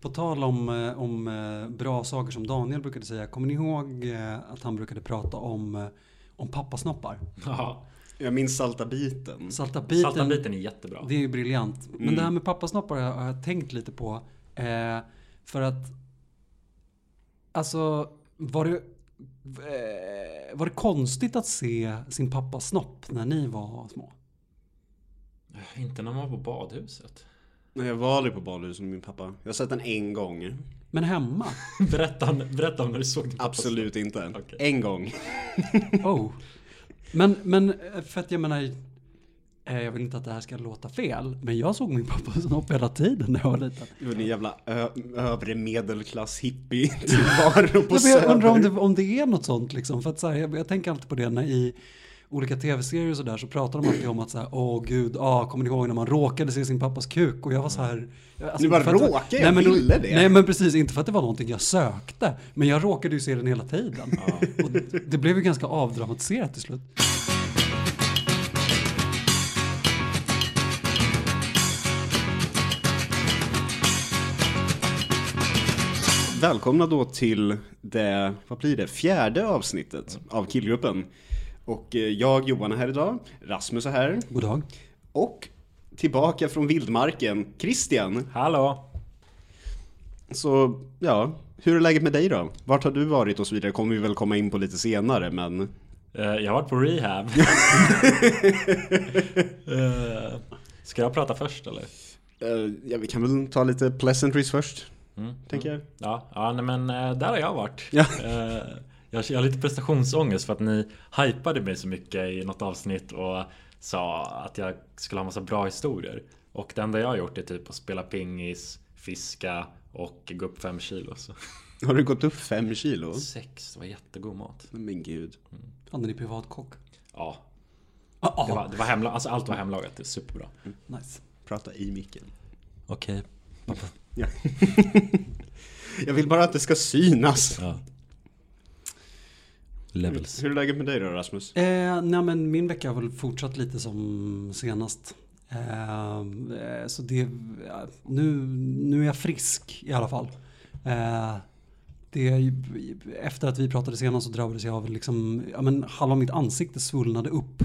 på tal om, eh, om eh, bra saker som Daniel brukade säga. Kommer ni ihåg eh, att han brukade prata om, om pappasnoppar? Ja. Jag minns salta biten. Salta biten. Salta biten är jättebra. Det är ju briljant. Men Mm. det här med pappasnoppar har jag, har jag tänkt lite på. Eh, för att, alltså, var det, eh, var det konstigt att se sin pappas snopp när ni var små? Inte när man var på badhuset. Nej, jag var aldrig på badhuset med min pappa. Jag har sett den en gång. Men hemma? Berätta, om- berätta om när du såg din pappas Absolut inte. Okej. En gång. Oh. Men, men eh, för att jag menar, eh, jag vill inte att det här ska låta fel, men jag såg min pappas snopp hela tiden när jag var liten. Du var en jävla ö- övre medelklass hippie tillvaro på men jag undrar om Söder. det, om det är något sånt liksom. För att så här, jag, jag tänker alltid på det när i olika tv-serier och sådär så pratar de alltid om att så här, åh gud, ah, kommer ni ihåg när man råkade se sin pappas kuk? Och jag var så här. Alltså, Du bara att- råkade, jag men, ville det. Nej men precis, inte för att det var någonting jag sökte. Men jag råkade ju se den hela tiden. Och det blev ju ganska avdramatiserat till slut. Välkomna då till det, vad blir det, fjärde avsnittet av killgruppen. Och eh, jag, Johan, är här idag. Rasmus är här. God dag. Och tillbaka från vildmarken, Christian. Hallå! Så, ja, hur är läget med dig då? Vart har du varit och så vidare? kommer vi väl komma in på lite senare, men... Eh, Jag har varit på rehab. Eh, Ska jag prata först eller? ja, vi kan väl ta lite pleasantries först, Mm. tänker jag. Ja, ja nej, men där har jag varit. Ja. Jag har lite prestationsångest för att ni hypade mig så mycket i något avsnitt och sa att jag skulle ha massa bra historier. Och det enda jag har gjort är typ att spela pingis, fiska och gå upp fem kilo. Så. Har du gått upp fem kilo? Sex, det var jättegod mat. Men gud. Hade ni privatkock? Ja, Ah, det var, det var hemla- alltså allt var hemlagat. Det är superbra. Nice. Prata i micken. Okej. Ja. jag vill bara att det ska synas. Ja. Levels. Hur är läget med dig då, Rasmus? Eh, nej men min vecka har väl fortsatt lite som senast. Eh, eh, så det, ja, nu, nu är jag frisk i alla fall. Eh, det, efter att vi pratade senast så drabbades jag av liksom, ja men halva mitt ansikte svullnade upp.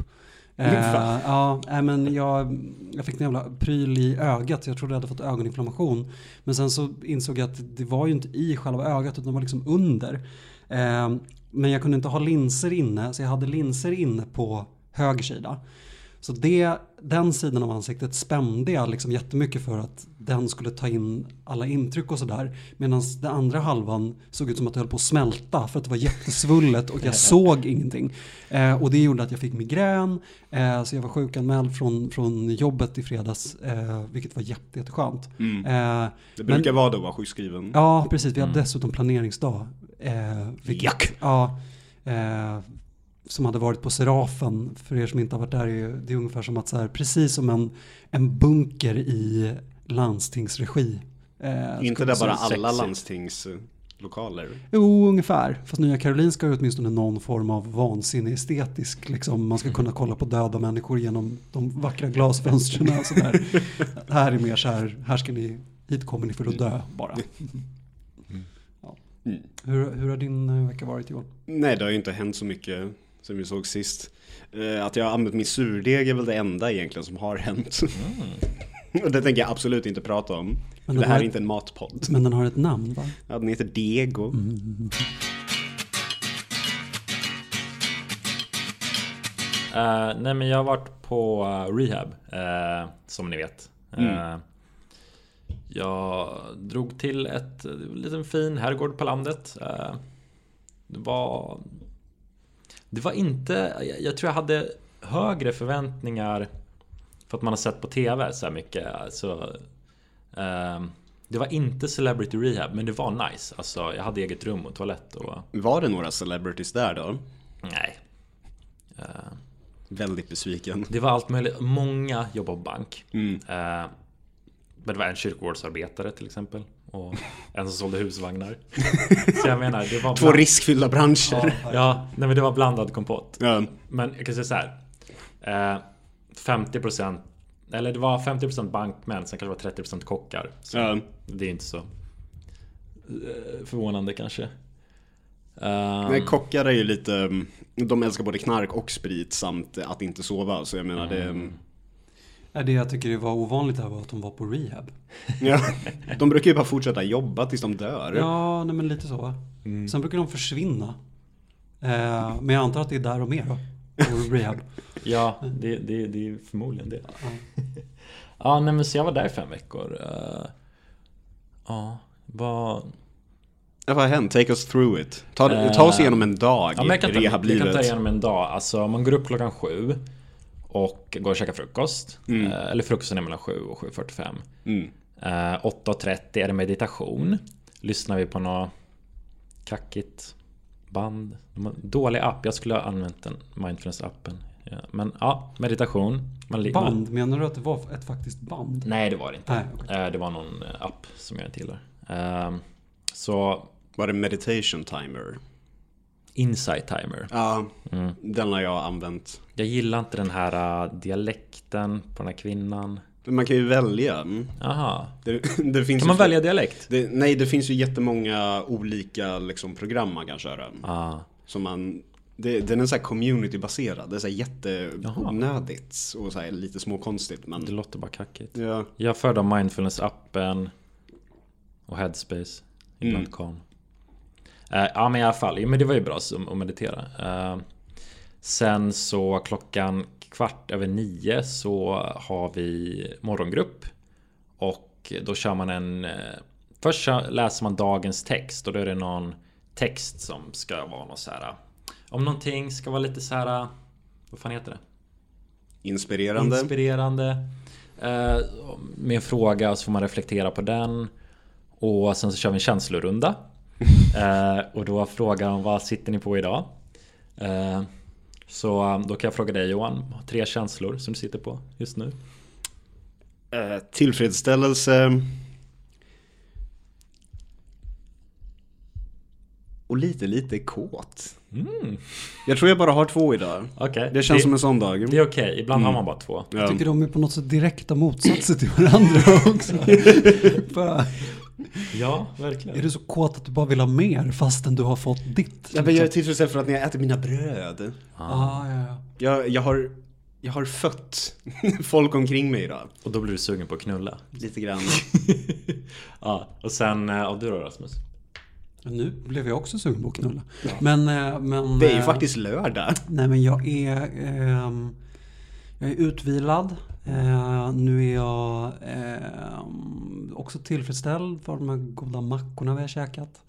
Eh, ja, men jag, jag fick en jävla pryl i ögat. Jag trodde jag hade fått ögoninflammation. Men sen så insåg jag att det var ju inte i själva ögat utan det var liksom under. Eh, men jag kunde inte ha linser inne så jag hade linser inne på höger sida. Så det, den sidan av ansiktet spände jag liksom jättemycket för att den skulle ta in alla intryck och sådär. Medan den andra halvan såg ut som att det höll på att smälta för att det var jättesvullet och jag såg ingenting. Eh, och det gjorde att jag fick migrän. Eh, så jag var sjukanmäld från, från jobbet i fredags, eh, vilket var jätte, jätteskönt. Mm. Eh, Det brukar vara då vara sjukskriven. Ja, precis. Vi hade Mm. dessutom planeringsdag. Eh, vilket- Jack. Ja. Eh, som hade varit på Serafen. För er som inte har varit där, det är ungefär som att så här, precis som en, en bunker i landstingsregi. Eh, Inte där bara alla sexigt. landstingslokaler. Jo, ungefär. Fast Nya Karolinska har ju åtminstone någon form av vansinnig estetisk. Liksom. Man ska kunna kolla på döda människor genom de vackra glasfönstren. och sådär. här är mer så här, här ska ni, hit kommer ni för att dö bara. Ja. Mm. Hur, hur har din eh, vecka varit Johan? Nej, det har ju inte hänt så mycket som vi såg sist. Eh, Att jag har använt min surdeg är väl det enda egentligen som har hänt. Och det tänker jag absolut inte prata om. Men det här är inte en matpodd. Men den har ett namn va? Ja, den heter Dego. Mm. Eh, nej men jag har varit på eh, rehab eh, Som ni vet Eh, Jag drog till ett en liten fin herrgård på landet Det var Det var inte jag, jag tror jag hade högre förväntningar För att man har sett på TV så här mycket så, eh, Det var inte celebrity rehab men det var nice Alltså jag hade eget rum och toalett och Var det några celebrities där då? Nej Eh, Väldigt besviken. Det var allt möjligt. Många jobbar på bank. Mm. Eh, men det var en kyrkogårdsarbetare till exempel. Och en som sålde husvagnar. Så jag menar, det var... Två riskfyllda branscher. Ja, ja nej, men det var blandad kompott. Ja. Men jag kan säga så här. Eh, 50% eller det var 50% bankmän, sen kanske det var 30% kockar. Så Ja. det är inte så eh, förvånande kanske. Um, Nej, kockar är ju lite, mm, de älskar både knark och sprit samt att inte sova. Så jag menar det, Mm. Ja, Det jag tycker var ovanligt här var att de var på rehab. ja, de brukar ju bara fortsätta jobba tills de dör. Ja, nej men lite så. Mm. Sen brukar de försvinna. Eh, men jag antar att det är där och mer På rehab. Ja, det, det, det är förmodligen det. Ja. Nej men så jag var där i fem veckor. Eh, Ja, vad... Ja, vad har hänt? Take us through it. Ta, ta oss igenom en dag Eh, Ja, men jag, kan i ta, jag kan ta igenom en dag. Alltså man går upp klockan sju och går och käkar frukost. Mm. Eh, Eller frukosten är mellan sju och 7.45. Mm. Eh, 8.30 är det meditation. Lyssnar vi på något kackigt band. Dålig app. Jag skulle ha använt den mindfulness-appen. Ja, men ja, meditation. Man, li- Man, Band, menar du att det var ett faktiskt band? nej, det var det inte. Nej, okej. Eh, Det var någon eh, app som jag inte gillar. Eh, Så Var det meditation timer? Insight Timer. Ja, Mm. den har jag använt. Jag gillar inte den här uh, dialekten på den här kvinnan. Man kan ju välja. Aha. Det, det finns Kan man välja dialekt? Det, nej, det finns ju jättemånga olika liksom, program man kan köra. Ah. Som man, det, den är så community-baserad. Det är så här jätteonödigt och så här lite småkonstigt. Det Men låter bara kackigt. ja, Jag föredrar mindfulness-appen och Headspace. Ibland Mm. Calm. Eh, ja men i alla fall, ja, men det var ju bra att meditera. Eh, sen så klockan kvart över nio så har vi morgongrupp. Och då kör man en... eh, Först läser man dagens text och då är det någon text som ska vara något så här. Om någonting ska vara lite så här. Vad fan heter det? inspirerande. Inspirerande. Eh, med en fråga så får man reflektera på den. Och sen så kör vi en känslorunda. Eh, och då frågar de vad sitter ni på idag? Så eh, då kan jag fråga dig Johan. Tre känslor som du sitter på just nu. Eh, tillfredsställelse. Och lite, lite kåt. Mm. Jag tror jag bara har två idag. Okej. Det känns det, som en sån dag. det är okej. Ibland har man bara två. Jag Ja. tycker de är på något sätt direkta motsatser till varandra också. Bara, Ja, verkligen. är du så kåt att du bara vill ha mer fastän du har fått ditt? Ja, men jag är tillfredsställd för att ni har ätit mina bröd. Ah, ja, ja. Jag, jag, har, jag har fött folk omkring mig idag. Och då blir du sugen på att knulla. Lite grann. ja, och sen, eh, och du då Rasmus? Nu blev jag också sugen på att knulla. Men, eh, men, Det är ju eh, faktiskt lördag. Nej men jag är, ehm, jag är utvilad. Eh, nu är jag ehm, också tillfredsställd för de här goda mackorna vi har käkat.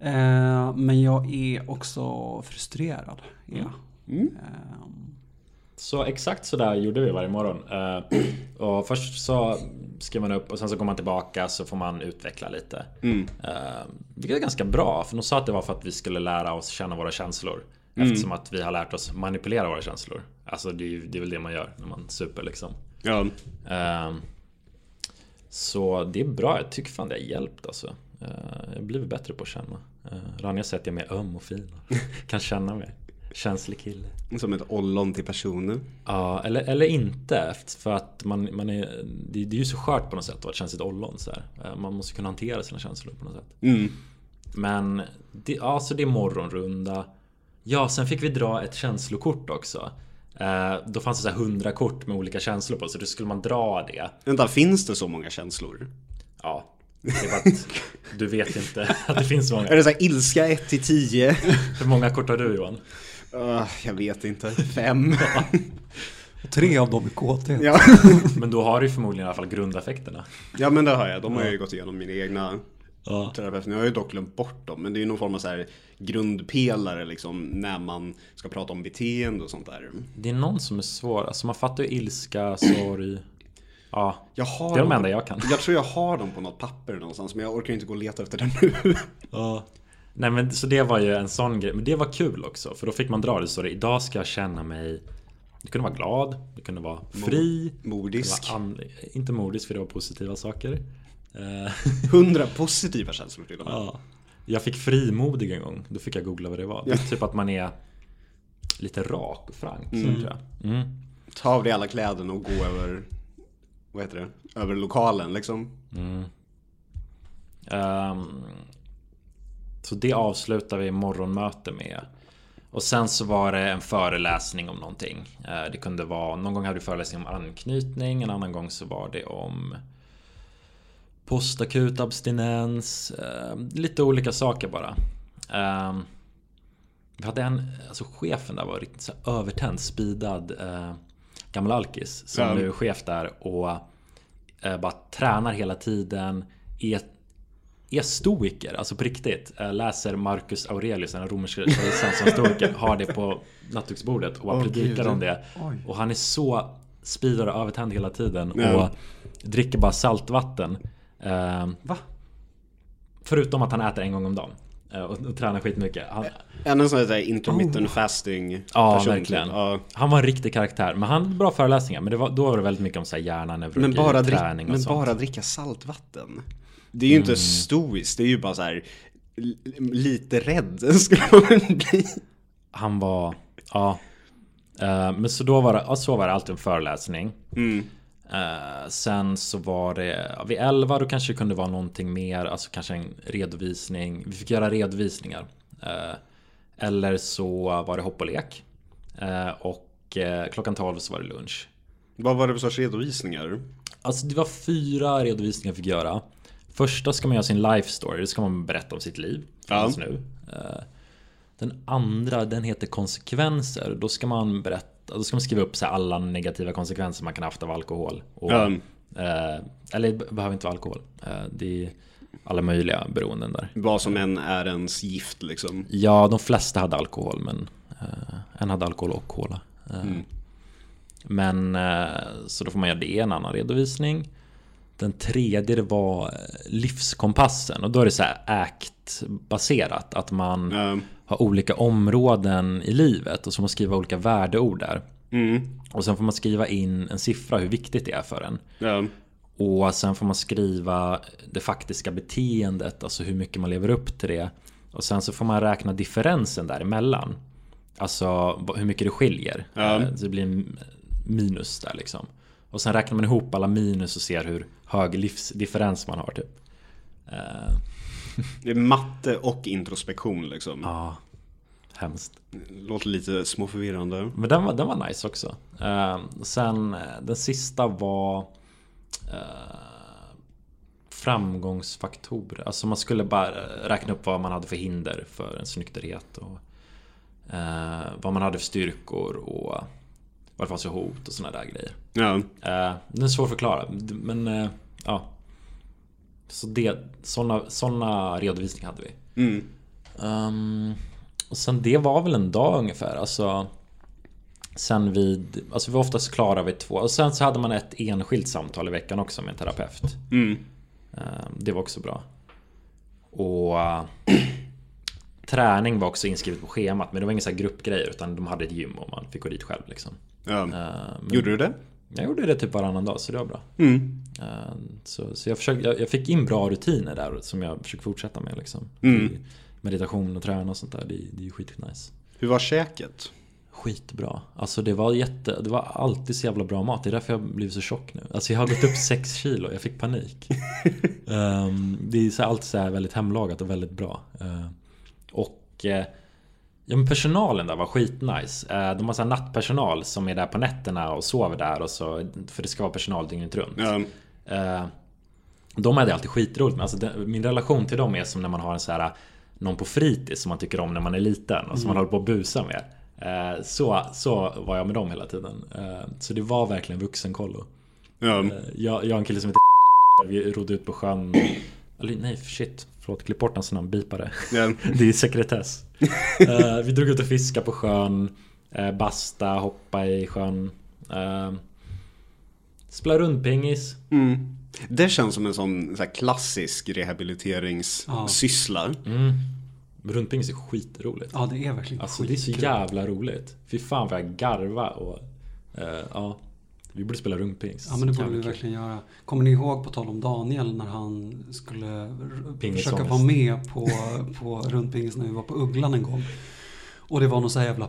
Eh, men jag är också frustrerad. Ja. Mm. Ehm, Så exakt så där gjorde vi varje morgon. Eh, och först så skriver man upp och sen så går man tillbaka så får man utveckla lite. Mm. Eh, vilket är ganska bra, för de sa att det var för att vi skulle lära oss känna våra känslor. Eftersom att vi har lärt oss manipulera våra känslor. Alltså det är, det är väl det man gör när man super liksom. Ja. Eh, så det är bra, jag tycker fan det har hjälpt alltså. Eh, jag blivit bättre på att känna. Uh, Ranja säger att jag är mer öm och fin. kan känna mig. Känslig kille. Som ett ollon till personer. Ja, eller, eller inte. För att man, man är, det, det är ju så skört på något sätt att vara ett känsligt ollon. Så här. Man måste kunna hantera sina känslor på något sätt. Mm. Men det, ja, så det är morgonrunda. Ja, sen fick vi dra ett känslokort också. Eh, då fanns det så här 100 kort med olika känslor på, så då skulle man dra det. Vänta, finns det så många känslor? Ja, det är bara att du vet inte att det finns så Är många. det så här ilska 1 till 10? Hur många kort har du Johan? Uh, jag vet inte. Fem? och tre av dem är kåthet. ja. Men då har du ju förmodligen i alla fall grundaffekterna. ja, men det har jag. De har jag ju gått igenom mina egna Ja. terapeuter. Nu har jag ju dock glömt bort dem. Men det är ju någon form av så här grundpelare liksom när man ska prata om beteende och sånt där. Det är någon som är svår. Alltså man fattar ju ilska, sorg. Ja, Jag har det är de enda jag kan. Jag tror jag har dem på något papper någonstans men jag orkar inte gå och leta efter den nu. Ja. Nej men så det var ju en sån grej. Men det var kul också. För då fick man dra det så det. Idag ska jag känna mig... Det kunde vara glad. Det kunde vara fri. Modisk. vara an- inte modisk för det var positiva saker. Eh, Hundra positiva känslor till och med. ja. Jag fick frimodig en gång. Då fick jag googla vad det var. Är typ att man är lite rak och frank. Så tror jag. Mm. Ta av dig alla kläderna och gå över, vad heter det, över lokalen liksom. Mm. Ehm, Så det avslutar vi morgonmöte med. Och sen så var det en föreläsning om någonting. Eh, det kunde vara, någon gång hade vi föreläsning om anknytning, en annan gång så var det om postakut abstinens, eh, lite olika saker bara. Eh, vi hade en, alltså chefen där var riktigt så övertänd, speedad eh, gammal alkis som Ja. nu är chef där och eh, bara tränar hela tiden, är, är stoiker, alltså på riktigt. Eh, läser Marcus Aurelius, den romerska kejsaren som stoiker, har det på nattduksbordet och bara predikar om det. Oj. Och han är så speedad och övertänd hela tiden Ja. och dricker bara saltvatten. Eh, Va? förutom att han äter en gång om dagen. eh, Och, och tränar skitmycket. Han, En sån här intermittent fasting Ja, person, verkligen. typ. Ja. han var en riktig karaktär. Men han hade bra föreläsningar. Men det var, då var det väldigt mycket om så här hjärna, neurologi, Men, bara, träning och men sånt. bara dricka saltvatten. Det är ju Mm. inte stoiskt, det är ju bara så här lite rädd skulle man bli. Han var... Ja. Eh, men så då var det, ja, så var det alltid en föreläsning. Mm. Eh, sen så var det ja, vid 11 då kanske det kunde vara någonting mer, alltså kanske en redovisning. Vi fick göra redovisningar. Eh, eller så var det hopp och lek. Eh, och klockan 12 så var det lunch. Vad var det för sorts redovisningar? Alltså det var fyra redovisningar jag fick göra. Första ska man göra sin life story, då ska man berätta om sitt liv. Ja. Nu. Den andra den heter konsekvenser. Då ska man berätta, då ska man skriva upp så alla negativa konsekvenser man kan ha haft av alkohol. Och, Ja. eh, eller det behöver inte vara alkohol. Eh, det är alla möjliga beroenden där. Vad som än är ens gift liksom. Ja, de flesta hade alkohol men eh, en hade alkohol och cola. Eh, Mm. Men eh, så då får man göra det, en annan redovisning. Den tredje det var eh, livskompassen och då är det så här ACT-baserat. Att man Ja. Har olika områden i livet och så får man skriva olika värdeord där. Mm. Och sen får man skriva in en siffra hur viktigt det är för en. Ja. Och sen får man skriva det faktiska beteendet, alltså hur mycket man lever upp till det. Och sen så får man räkna differensen däremellan. Alltså hur mycket det skiljer. Ja. Eh, Så det blir en minus där liksom. Och sen räknar man ihop alla minus och ser hur hög livsdifferens man har typ. Det är matte och introspektion liksom. Ja, hemskt. Låter lite småförvirrande. Men den var, den var nice också. Eh, sen den sista var eh, framgångsfaktorer. Alltså man skulle bara räkna upp vad man hade för hinder för en nykterhet. Och, eh, vad man hade för styrkor och vad det fanns för hot och sådana där grejer. Ja. Eh, den är svår att förklara. Men eh, ja. Så det, sådana såna redovisningar hade vi. Mm. Ehm, och sen det var väl en dag ungefär. Alltså, sen vid, alltså vi var oftast klara vid två. Och sen så hade man ett enskilt samtal i veckan också med en terapeut. Mm. Ehm, det var också bra. Och träning var också inskrivet på schemat. Men det var inga så här gruppgrejer utan de hade ett gym och man fick gå dit själv liksom. Ja. Ehm, men Gjorde du det? Jag gjorde det typ varannan dag så det var bra. Mm. Ehm, Så, så jag, försökte, jag, jag fick in bra rutiner där som jag försöker fortsätta med liksom. Mm. Meditation och träna och sånt där, det, det är skitnice. Hur var käket? Skitbra. Alltså det var jätte, det var alltid så jävla bra mat. Det är därför jag har blivit så tjock nu. Alltså jag har gått upp 6 kilo, jag fick panik. Ehm, det är så alltid så här väldigt hemlagat och väldigt bra. Ehm, och eh, ja, men personalen där var skitnice. Uh, de har så nattpersonal som är där på nätterna och sover där. Och så, för det ska vara personal dygnet runt. Eh, De hade alltid skitroligt med. Alltså, min relation till dem är som när man har en så här någon på fritids som man tycker om när man är liten och som man håller på att busa med. Eh, Så, så var jag med dem hela tiden. Eh, Så det var verkligen vuxenkollo. Eh, Jag, jag och en kille som heter Vi rodde ut på sjön. Eller nej, shit. Förlåt, klipp bort hans namn, bipa det. Ja. Det är sekretess. Eh, vi drog ut och fiskade på sjön. Uh, basta, hoppa i sjön. Uh, spela rundpingis. Mm. Det känns som en sån så här klassisk rehabiliteringssyssla. Mm. Rundpingis är skitroligt. Ja, det är verkligen Alltså det är så jävla roligt. Fy fan vad jag garva och... ja. Vi borde spela rundpingis. Ja men det borde vi verkligen göra. Kommer ni ihåg på tal om Daniel när han skulle försöka vara med på, på rundpingis när vi var på Ugglan en gång. Och det var någon så här jävla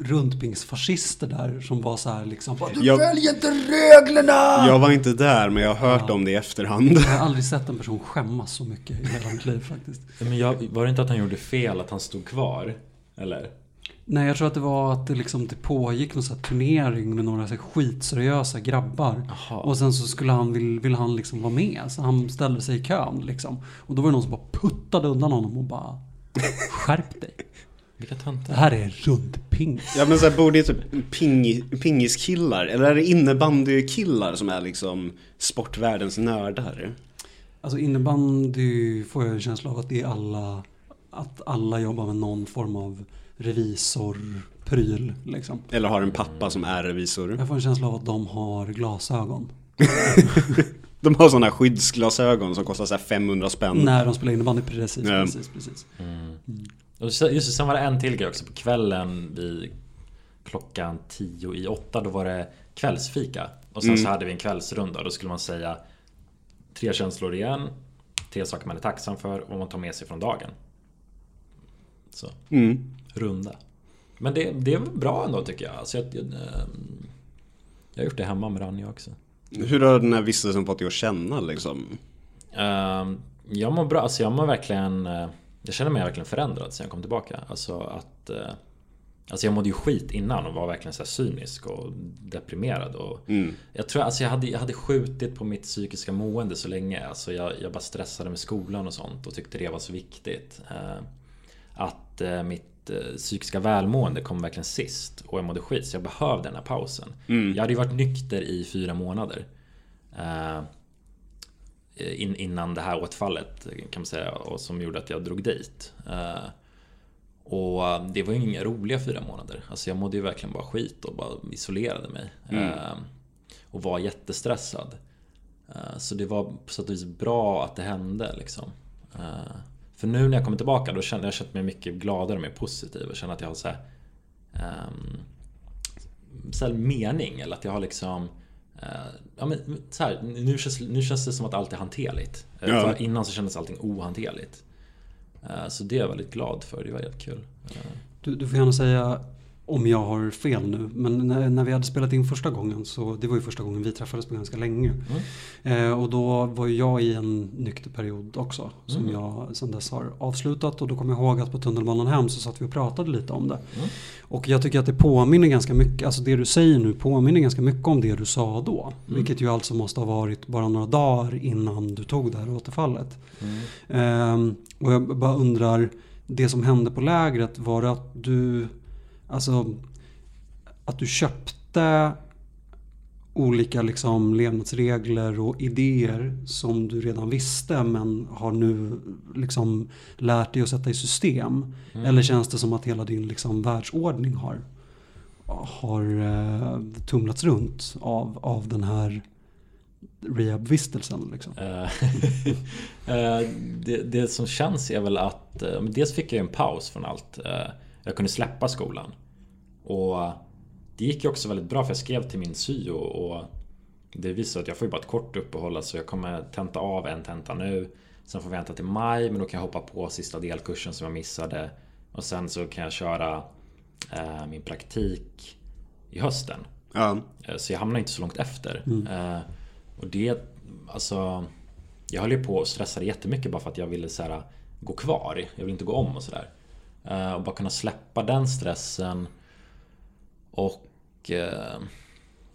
rundpingsfascister där som var så här liksom bara, Du Jag- följer inte reglerna! Jag var inte där, men jag har hört om det i efterhand. Jag har aldrig sett en person skämmas så mycket i hela mitt liv faktiskt. Men jag, var det inte att han gjorde fel att han stod kvar? Eller? Nej, jag tror att det var att det, liksom, det pågick någon här turnering med några så här skitseriösa grabbar. Jaha. Och sen så skulle han, vill, vill han liksom vara med. Så han ställde sig i kön liksom. Och då var det någon som bara puttade undan honom och bara Skärp dig. Vilka Det töntar. här är rundping. Ja men så här, borde det typ ping, pingiskillar? Eller är det innebandykillar som är liksom sportvärldens nördar? Alltså innebandy får jag en känsla av att det är alla Att alla jobbar med någon form av revisorpryl liksom. Eller har en pappa som är revisor? Jag får en känsla av att de har glasögon. De har sådana här skyddsglasögon som kostar så här 500 spänn. När de spelar innebandy, precis, Ja. precis, precis. Mm. Och just det, sen var det en till grej också på kvällen vid klockan tio i åtta Då var det kvällsfika Och sen Mm. så hade vi en kvällsrunda Då skulle man säga Tre känslor igen Tre saker man är tacksam för och vad man tar med sig från dagen Så, Mm. Runda. Men det, det är bra ändå tycker jag. Alltså, jag, jag, ehm, jag har gjort det hemma med Ranja också. Hur har den här vistelsen fått dig att känna liksom? Ehm, Jag mår bra, alltså jag mår verkligen eh, Jag känner mig verkligen förändrad sen jag kom tillbaka. Alltså att eh, Alltså jag mådde ju skit innan och var verkligen så här cynisk och deprimerad och Mm. Jag tror alltså jag hade, jag hade skjutit på mitt psykiska mående så länge. Alltså jag, jag bara stressade med skolan och sånt och tyckte det var så viktigt Eh, Att eh, mitt eh, psykiska välmående kom verkligen sist och jag mådde skit så jag behövde den här pausen. Mm. Jag hade ju varit nykter i fyra månader eh, in, Innan det här återfallet kan man säga och som gjorde att jag drog dit. Eh, Och det var ju inga roliga fyra månader. Alltså jag mådde ju verkligen bara skit och bara isolerade mig. Mm. eh, Och var jättestressad. Eh, Så det var på sätt och vis bra att det hände liksom. Eh, För nu när jag kommer tillbaka då känner jag känt mig mycket gladare och mer positiv och känner att jag har så här, ehm, så här mening eller att jag har liksom eh, Ja men så här, nu, känns, nu känns det som att allt är hanterligt. Eh, Ja. För innan så kändes allting ohanterligt. Eh, Så det är jag väldigt glad för, det var jättekul. Eh, Du, du får gärna säga om jag har fel nu. Men när, när vi hade spelat in första gången så det var ju första gången vi träffades på ganska länge. Eh, och då var jag i en nykter period också. Som Mm. jag sedan dess har avslutat. Och då kommer jag ihåg att på tunnelbanan hem så satt vi och pratade lite om det. Mm. Och jag tycker att det påminner ganska mycket, alltså det du säger nu påminner ganska mycket om det du sa då. Mm. Vilket ju alltså måste ha varit bara några dagar innan du tog det här återfallet. Mm. Ehm, och jag bara undrar, det som hände på lägret, var det att du, alltså, att du köpte olika liksom levnadsregler och idéer som du redan visste men har nu liksom lärt dig att sätta i system? Mm. Eller känns det som att hela din liksom världsordning har, har eh, tumlats runt av, av den här rehabvistelsen? Liksom? Eh, eh, det, det som känns är väl att eh, dels fick jag en paus från allt. Jag kunde släppa skolan. Och det gick ju också väldigt bra för jag skrev till min syo och det visar att jag får ju bara ett kort uppehåll så jag kommer tenta av en tenta nu. Sen får vi vänta till maj men då kan jag hoppa på sista delkursen som jag missade. Och sen så kan jag köra eh, min praktik i hösten. Ja. Eh, Så jag hamnar inte så långt efter. Mm. Eh, Och det, alltså... Jag höll ju på och stressade jättemycket bara för att jag ville så här, gå kvar. Jag ville inte gå om och sådär. Eh, Och bara kunna släppa den stressen. Och... eh,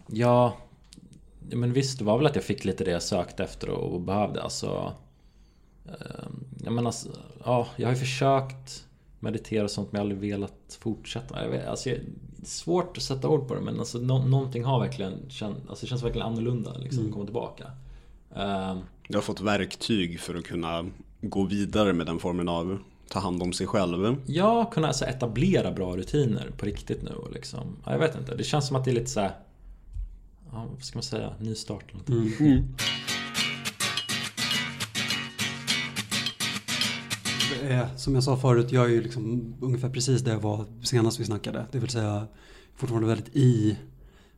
Ja... Men visst, det var väl att jag fick lite det jag sökte efter och behövde. Alltså... eh, Jag menar, alltså, ja, jag har ju försökt meditera och sånt men jag har aldrig velat fortsätta. Jag vet, alltså, jag, svårt att sätta ord på det men alltså, nå, någonting har verkligen känt, alltså, det känns verkligen annorlunda liksom, Mm. att komma tillbaka. Ehm, Du har fått verktyg för att kunna gå vidare med den formen av ta hand om sig själv. ja, kunna alltså, etablera bra rutiner på riktigt nu och liksom, ja, jag vet inte. Det känns som att det är lite så här, ja, vad ska man säga, ny start eller någonting. Mm. Mm. Eh, Som jag sa förut, jag är ju liksom ungefär precis där jag var senast vi snackade. Det vill säga fortfarande väldigt i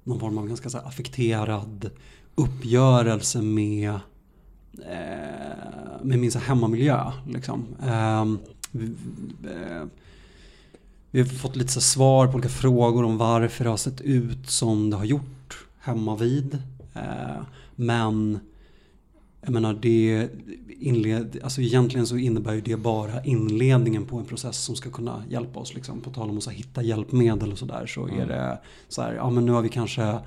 någon form av ganska så här affekterad uppgörelse med, eh, med min så hemmamiljö. Liksom. Eh, vi har fått lite så svar på olika frågor om varför det har sett ut som det har gjort hemma vid. Eh, men jag menar det inled, alltså egentligen så innebär ju det bara inledningen på en process som ska kunna hjälpa oss. Liksom. På tal om att så hitta hjälpmedel och sådär så är det så här, ja men nu har vi kanske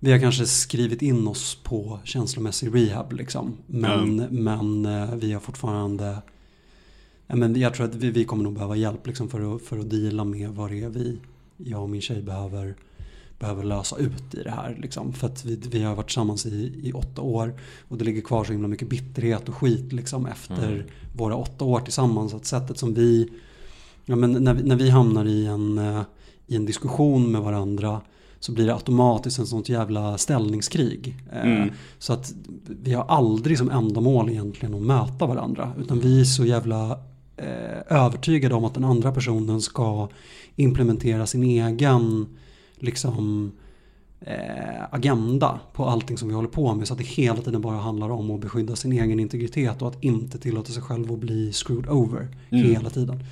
vi har kanske skrivit in oss på känslomässig rehab liksom. Men, men eh, vi har fortfarande men jag tror att vi, vi kommer nog behöva hjälp liksom, för, att, för att deala med vad det är vi, jag och min tjej behöver behöver lösa ut i det här. Liksom. För att vi, vi har varit tillsammans i, i åtta år och det ligger kvar så himla mycket bitterhet och skit liksom, efter Mm. våra åtta år tillsammans. Att sättet som vi, ja, men när, vi när vi hamnar i en, eh, i en diskussion med varandra så blir det automatiskt en sånt jävla ställningskrig. Eh, Mm. Så att vi har aldrig som ändamål egentligen att möta varandra. Utan vi är så jävla övertygade om att den andra personen ska implementera sin egen liksom, eh, agenda på allting som vi håller på med. Så att det hela tiden bara handlar om att beskydda sin egen integritet och att inte tillåta sig själv att bli screwed over Mm. hela tiden.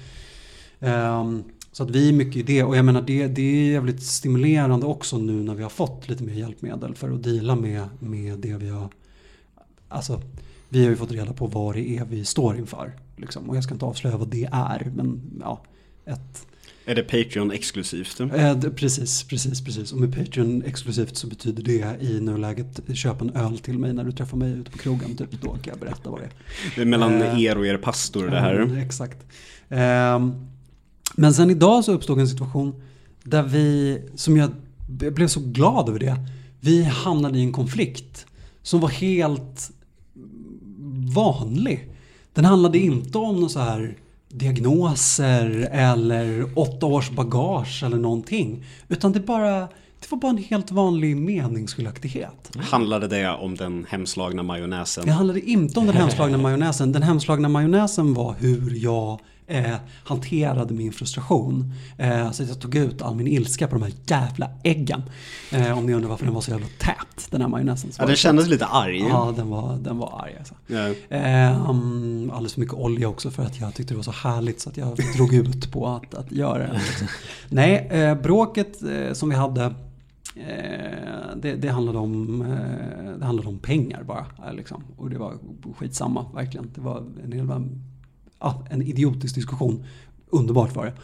Ehm, så att vi är mycket i det och jag menar det, det är jävligt stimulerande också nu när vi har fått lite mer hjälpmedel för att deala med, med det vi har Alltså vi har ju fått reda på vad det är vi står inför. Liksom. Och jag ska inte avslöja vad det är men ja, ett Är det Patreon exklusivt? Eh, det- Precis, precis, precis. Och med Patreon exklusivt så betyder det i nuläget köp en öl till mig när du träffar mig ute på krogen. Typ. Då kan jag berätta vad det är. Det är mellan Eh, er och er pastor det här. exakt. Ehm, men sen idag så uppstod en situation där vi, som jag jag blev så glad över det. Vi hamnade i en konflikt som var helt vanlig. Den handlade inte om någon så här diagnoser eller åtta års bagage eller någonting. Utan det bara, det var bara en helt vanlig meningsskiljaktighet. Handlade det om den hemslagna majonnäsen? Det handlade inte om den hemslagna majonnäsen. Den hemslagna majonnäsen var hur jag eh, hanterade min frustration. Eh, så att jag tog ut all min ilska på de här jävla äggen. Eh, om ni undrar varför den var så jävla tät, den här majonnäsen. Ja, den kändes lite arg. Ja, den var, den var arg alltså. Eh, um, alldeles för mycket olja också för att jag tyckte det var så härligt så att jag drog ut på att, att göra det. Nej, eh, bråket eh, som vi hade eh, det, det, handlade om, det handlade om pengar bara. Liksom. Och det var skitsamma, verkligen. Det var en, hel, ja, en idiotisk diskussion. Underbart var det.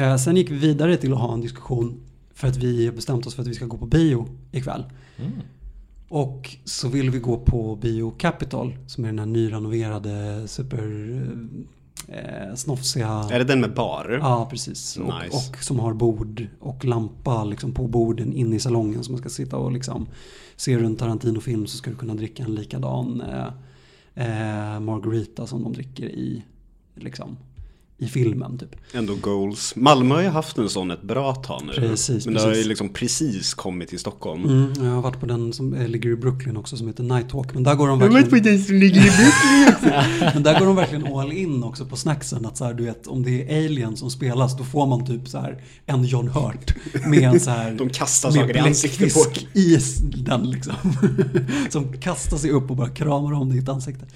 Eh, sen gick vi vidare till att ha en diskussion för att vi bestämt oss för att vi ska gå på bio ikväll. Mm. Och så vill vi gå på Bio Capital som är den här nyrenoverade super eh, snofsiga Är det den med bar? Ja, precis. Och, Nice. och som har bord och lampa liksom på borden inne i salongen. Så man ska sitta och liksom se runt Tarantino-film så ska du kunna dricka en likadan eh, eh, margarita som de dricker i, liksom, i filmen. Typ. Ändå goals. Malmö har ju haft en sån ett bra tag nu. Precis, Men det har ju precis. liksom precis kommit till Stockholm. Mm, jag har varit på den som eh, ligger i Brooklyn också som heter Nighthawk. Men där går de verkligen... den som ligger i Men där går de verkligen all in också på snacksen. Att så här, du vet, om det är Alien som spelas då får man typ så här en John Hurt med en så här... De kastar med saker i ansiktet på bläckfisk i den liksom. som kastar sig upp och bara kramar om ditt ansikte.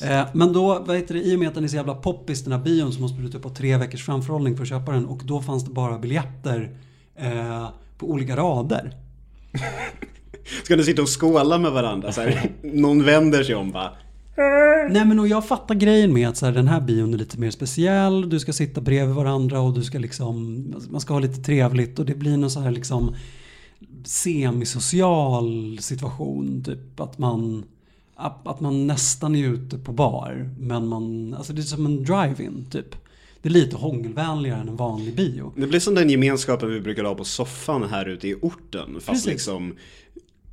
Eh, men då, vad heter det, i och med att den är så jävla poppis den här bion så måste du typ ha tre veckors framförhållning för att köpa den. Och då fanns det bara biljetter eh, på olika rader. Ska ni sitta och skåla med varandra? Så här, någon vänder sig om bara. Nej men och jag fattar grejen med att så här, den här bion är lite mer speciell. Du ska sitta bredvid varandra och du ska liksom, man ska ha lite trevligt och det blir någon så här liksom semisocial situation. Typ att man, att man nästan är ute på bar. Men man, alltså det är som en drive-in typ. Det är lite hångelvänligare än en vanlig bio. Det blir som den gemenskapen vi brukar ha på soffan här ute i orten. Fast Precis. liksom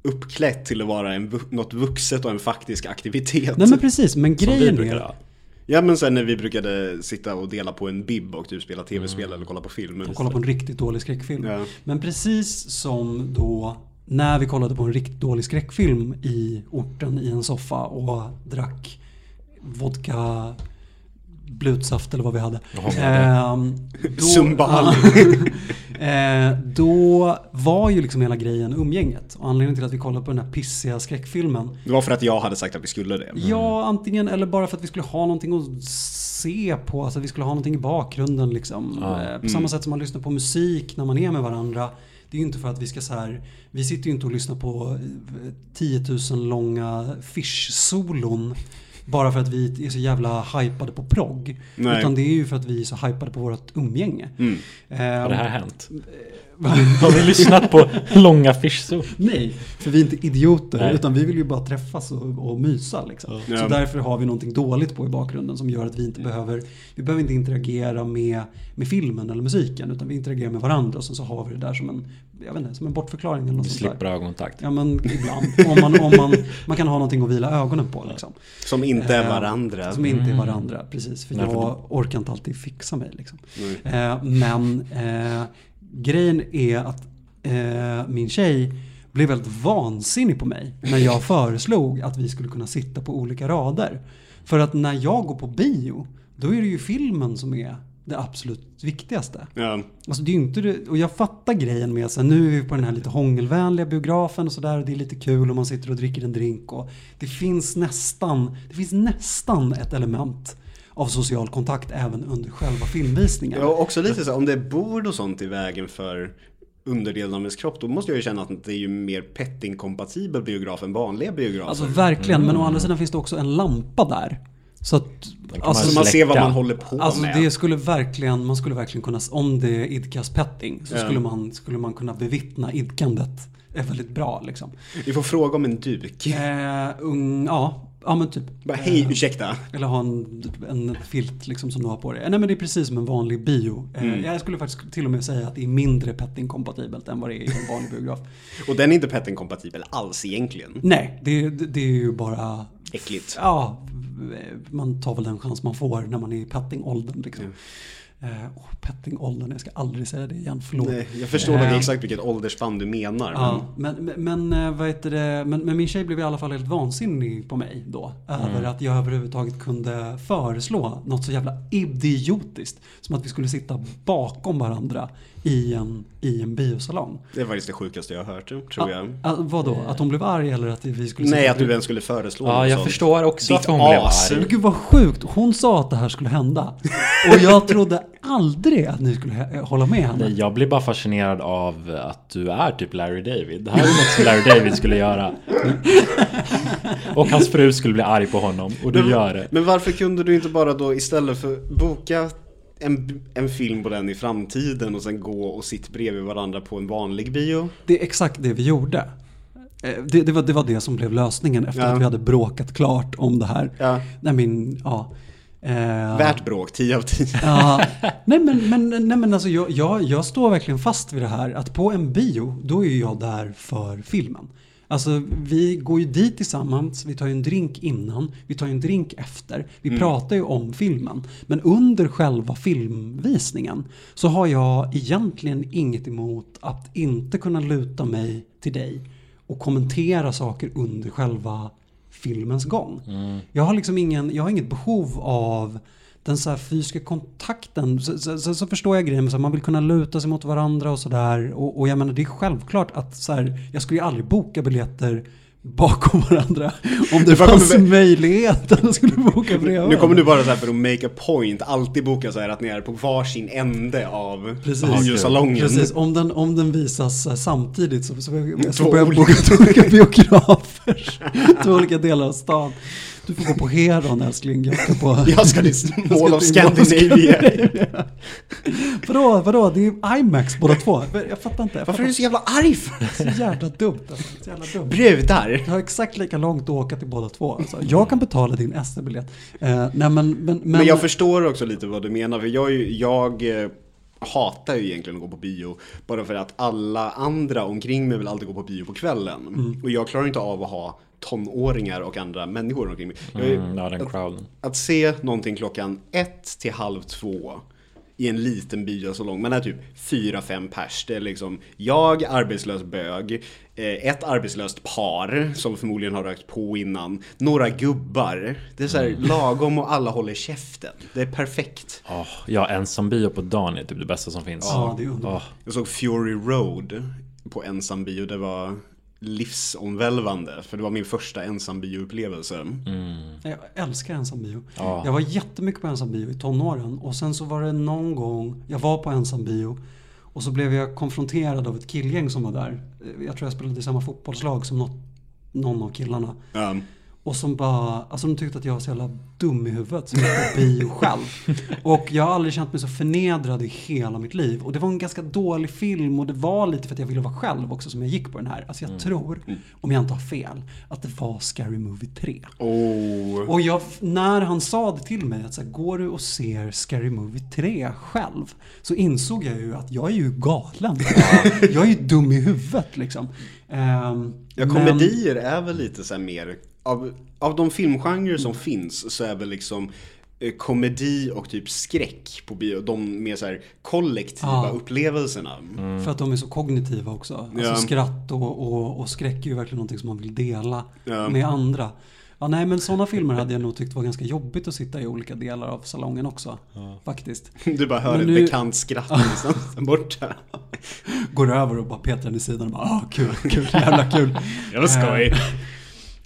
uppklätt till att vara en, något vuxet och en faktisk aktivitet. Nej men precis, men grejen är... Ja men sen när vi brukade sitta och dela på en bib och typ spela tv-spel eller kolla på film. Och kolla på en riktigt dålig skräckfilm. Ja. Men precis som då när vi kollade på en riktigt dålig skräckfilm i orten i en soffa och drack vodka blutsaft eller vad vi hade. Ehm, då, Zumbali. eh, då var ju liksom hela grejen umgänget. Och anledningen till att vi kollade på den här pissiga skräckfilmen Det var för att jag hade sagt att vi skulle det. Ja, antingen eller bara för att vi skulle ha någonting att se på, alltså vi skulle ha någonting i bakgrunden liksom. Ja. Eh, På Mm. samma sätt som man lyssnar på musik när man är med varandra. Det är ju inte för att vi ska så här, vi sitter ju inte och lyssnar på eh, 10 000 långa fish-solon. Bara för att vi är så jävla hypade på progg. Utan det är ju för att vi är så hypade på vårt umgänge. Mm. Har det här hänt? Har vi lyssnat på långa fishsor? Nej, för vi är inte idioter Nej. utan vi vill ju bara träffas och, och mysa. Liksom. Ja. Så därför har vi någonting dåligt på i bakgrunden som gör att vi inte behöver, vi behöver inte interagera med, med filmen eller musiken utan vi interagerar med varandra och sen så har vi det där som en, jag vet inte, som en bortförklaring eller något Vi slipper ögonkontakt. Ja men ibland. Om man, om man, man kan ha någonting att vila ögonen på liksom. Som inte är Eh, varandra. Som inte är Mm. varandra, precis. För Nej, för jag orkar inte alltid fixa mig liksom. Eh, men eh, grejen är att eh, min tjej blev väldigt vansinnig på mig när jag föreslog att vi skulle kunna sitta på olika rader. För att när jag går på bio, då är det ju filmen som är det absolut viktigaste. Ja. Alltså det är inte det, och jag fattar grejen med så nu är vi på den här lite hångelvänliga biografen och sådär. Det är lite kul och man sitter och dricker en drink och det finns nästan, det finns nästan ett element av social kontakt även under själva filmvisningen. Ja, och också lite så om det är bord och sånt i vägen för underdelen av ens kropp, då måste jag ju känna att det är ju mer petting-kompatibel biograf än vanliga biografer. Alltså verkligen, men å andra sidan finns det också en lampa där. Så att, alltså, så man ser vad man håller på Alltså med. det skulle verkligen, man skulle verkligen kunna, om det idkas petting så Ja. skulle, man, skulle man kunna bevittna idkandet är väldigt bra liksom. Vi får fråga om en duk. Eh, ung, ja, ja men typ. Bara, hej, Eh, ursäkta. Eller ha en, en filt liksom som du har på dig. Nej men det är precis som en vanlig bio. Eh, Mm. Jag skulle faktiskt till och med säga att det är mindre petting-kompatibelt än vad det är i en vanlig biograf. Och den är inte petting-kompatibel alls egentligen. Nej, det, det, det är ju bara... Äckligt. Ja, man tar väl den chans man får när man är i petting-åldern liksom. Eh, åh, petting-åldern, jag ska aldrig säga det igen, förlåt. Nej, jag förstår Eh, exakt vilket åldersspann du menar. Ja, men, men, men, eh, vad heter det, men, men min tjej blev i alla fall helt vansinnig på mig då. Över att jag överhuvudtaget kunde föreslå något så jävla idiotiskt. Som att vi skulle sitta bakom varandra i en, i en biosalong. Men det är faktiskt det sjukaste jag har hört, tror Ja, jag. ah, vadå? Att hon blev arg eller att vi skulle Nej, att du ens skulle föreslå Ja, jag sånt. förstår också Ditt att hon blev as. arg. Men gud vad sjukt. Hon sa att det här skulle hända. Och jag trodde aldrig att ni skulle hålla med henne. Nej, jag blir bara fascinerad av att du är typ Larry David. Det här är något som Larry David skulle göra. Och hans fru skulle bli arg på honom. Och du gör det. Men varför kunde du inte bara då istället för boka en, en film på den i framtiden och sen gå och sitta bredvid varandra på en vanlig bio? Det är exakt det vi gjorde. Eh, Det, det, var, det var det som blev lösningen efter Ja. att vi hade bråkat klart om det här. Ja. Nej men, ja. Eh, Värt bråk, 10 av 10. Ja, nej men, men, nej men alltså jag, jag, jag står verkligen fast vid det här att på en bio, då är jag där för filmen. Alltså vi går ju dit tillsammans, vi tar ju en drink innan, vi tar ju en drink efter. Vi pratar ju om filmen. Men under själva filmvisningen så har jag egentligen inget emot att inte kunna luta mig till dig och kommentera saker under själva filmens gång. Jag har liksom ingen, jag har inget behov av den så här fysiska kontakten. Så, så, så, så förstår jag grejen, så här, man vill kunna luta sig mot varandra och sådär. Och, och jag menar det är självklart att så här, jag skulle ju aldrig boka biljetter bakom varandra om det fanns kommer möjlighet att jag skulle boka bredvid Nu kommer du bara så här för att make a point, alltid boka så här att ni är på varsin ände av Precis. biosalongen. Precis, om den, om den visas eh, samtidigt så, så, så, Två får jag boka två olika biografer. två olika delar av stan. Du får gå på Heron älskling, jag ska på... Jag ska till Mall of Scandinavia. Vadå, vadå? Det är IMAX båda två. Jag fattar inte. Jag Varför är fattar. du så jävla arg för? Är så jävla dumt alltså. Så jävla dumt. Brudar? Jag har exakt lika långt att åka till båda två. Alltså, jag kan betala din SD-biljett. Eh, nej men, men, men, Men jag förstår också lite vad du menar, för jag, är jag eh, hatar ju egentligen att gå på bio. Bara för att alla andra omkring mig vill alltid gå på bio på kvällen. Mm. Och jag klarar inte av att ha tonåringar och andra människor omkring mig. Jag Mm, ja, den crowden. Att se någonting klockan ett till halv två i en liten biosalong, man är typ fyra fem pers. Det är liksom jag, arbetslös bög, eh, ett arbetslöst par som förmodligen har rökt på innan, några gubbar. Det är så här lagom och alla håller käften. Det är perfekt. Åh, ja, ensam bio på dagen är typ det bästa som finns. Ja, det är underbart. Åh, Jag såg Fury Road på ensam bio, det var livsomvälvande. För det var min första ensambioupplevelse. Mm. Jag älskar ensambio. Ja. Jag var jättemycket på ensambio i tonåren och sen så var det någon gång jag var på ensambio och så blev jag konfronterad av ett killgäng som var där. Jag tror jag spelade i samma fotbollslag som något, någon av killarna. Ja. Och som bara, alltså de tyckte att jag var så jävla dum i huvudet som gick på bio själv. Och jag har aldrig känt mig så förnedrad i hela mitt liv. Och det var en ganska dålig film och det var lite för att jag ville vara själv också som jag gick på den här. Alltså jag tror, om jag inte har fel, att det var Scary Movie 3. Oh. Och jag, när han sa det till mig, att så här, går du och ser Scary Movie 3 själv? Så insåg jag ju att jag är ju galen. jag är ju dum i huvudet liksom. Ehm, Ja, men- komedier är väl lite så här mer, av, av de filmgenrer som finns så är väl liksom eh, komedi och typ skräck på bio, de mer så här kollektiva Ja. upplevelserna. För att de är så kognitiva också. Alltså Ja. skratt och, och, och skräck är ju verkligen någonting som man vill dela Ja. med andra. Ja, nej, men sådana filmer hade jag nog tyckt var ganska jobbigt att sitta i olika delar av salongen också. Faktiskt. Du bara hör Men ett nu- bekant skratt någonstans där borta. Går över och bara petar den i sidan och bara ah, kul, kul, jävla kul. Det var skoj.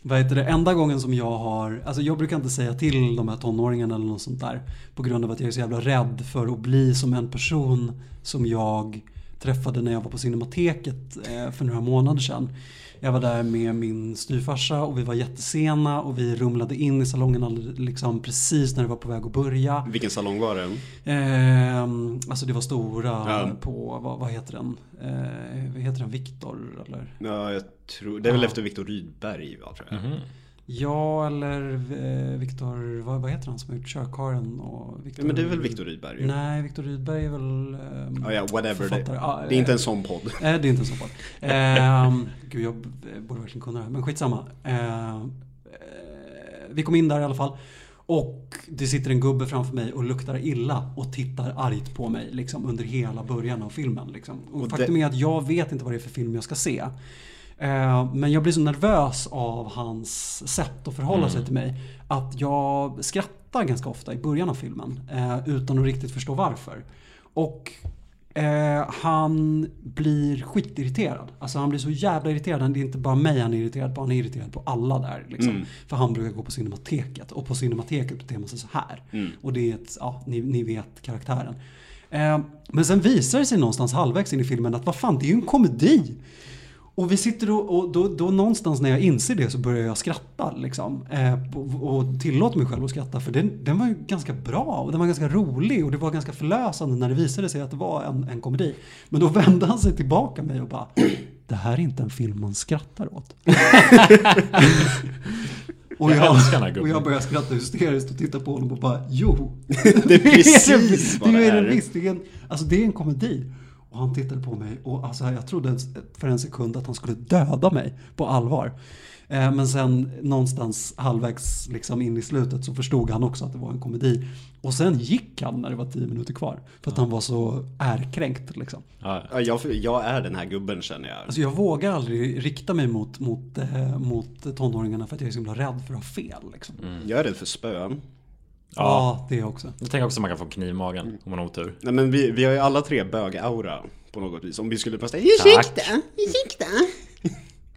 Vad heter det, enda gången som jag har, alltså jag brukar inte säga till de här tonåringarna eller något sånt där. På grund av att jag är så jävla rädd för att bli som en person som jag träffade när jag var på Cinemateket eh, för några månader sedan. Jag var där med min styvfarsa och vi var jättesena och vi rumlade in i salongen liksom precis när det var på väg att börja. Vilken salong var det? Ehm, alltså det var stora Ja. på, vad, vad heter den? Eh, vad heter den? Viktor eller? Ja, jag tror, det är väl Ja. efter Viktor Rydberg va, tror jag. Mhm. Ja, eller eh, Viktor, vad, vad heter han som har gjort Körkaren och Viktor? Ja, men det är väl Viktor Rydberg? Nej, Viktor Rydberg är väl ehm, Ja, ja, whatever. Det, det är inte eh, en sån podd. Eh, det är inte en sån podd. Ehm, gud, jag borde verkligen kunna det här. Men skitsamma. Eh, vi kom in där i alla fall. Och det sitter en gubbe framför mig och luktar illa och tittar argt på mig liksom, under hela början av filmen. Liksom. Och, Och faktum det- är att jag vet inte vad det är för film jag ska se. Eh, Men jag blir så nervös av hans sätt att förhålla sig till mig att jag skrattar ganska ofta i början av filmen eh, utan att riktigt förstå varför. Och eh, han blir skitirriterad. Alltså han blir så jävla irriterad. Det är inte bara mig han är irriterad på, han är irriterad på alla där. Liksom. Mm. För han brukar gå på Cinemateket och på Cinemateket beter man sig så här. Mm. Och det är ett, ja, ni, ni vet karaktären. Eh, men sen visar det sig någonstans halvvägs in i filmen att vad fan, det är ju en komedi. Och vi sitter och, och då, då någonstans när jag inser det så börjar jag skratta liksom. Eh, och, och tillåter mig själv att skratta för den, den var ju ganska bra och den var ganska rolig och det var ganska förlösande när det visade sig att det var en, en komedi. Men då vände han sig tillbaka mig och bara Det här är inte en film man skrattar åt. och, Jag jag, och jag börjar skratta hysteriskt och titta på honom och bara Jo! Det är precis vad det det är. är. Det visst, det är en, alltså det är en komedi. Och han tittade på mig och alltså jag trodde för en sekund att han skulle döda mig på allvar. Eh, Men sen någonstans halvvägs liksom in i slutet så förstod han också att det var en komedi. Och sen gick han när det var tio minuter kvar. För att han var så ärkränkt liksom. Ja, Ja, jag, jag är den här gubben känner jag. Alltså jag vågar aldrig rikta mig mot, mot, eh, mot tonåringarna för att jag är så himla rädd för att ha fel. Liksom. Jag är rädd för spön. Mm. ja. Ja, det också. Jag tänker också att man kan få kniv i magen om man har otur. Nej men vi, vi har ju alla tre bög-aura på något vis. Om vi skulle prata Ursäkta, ursäkta.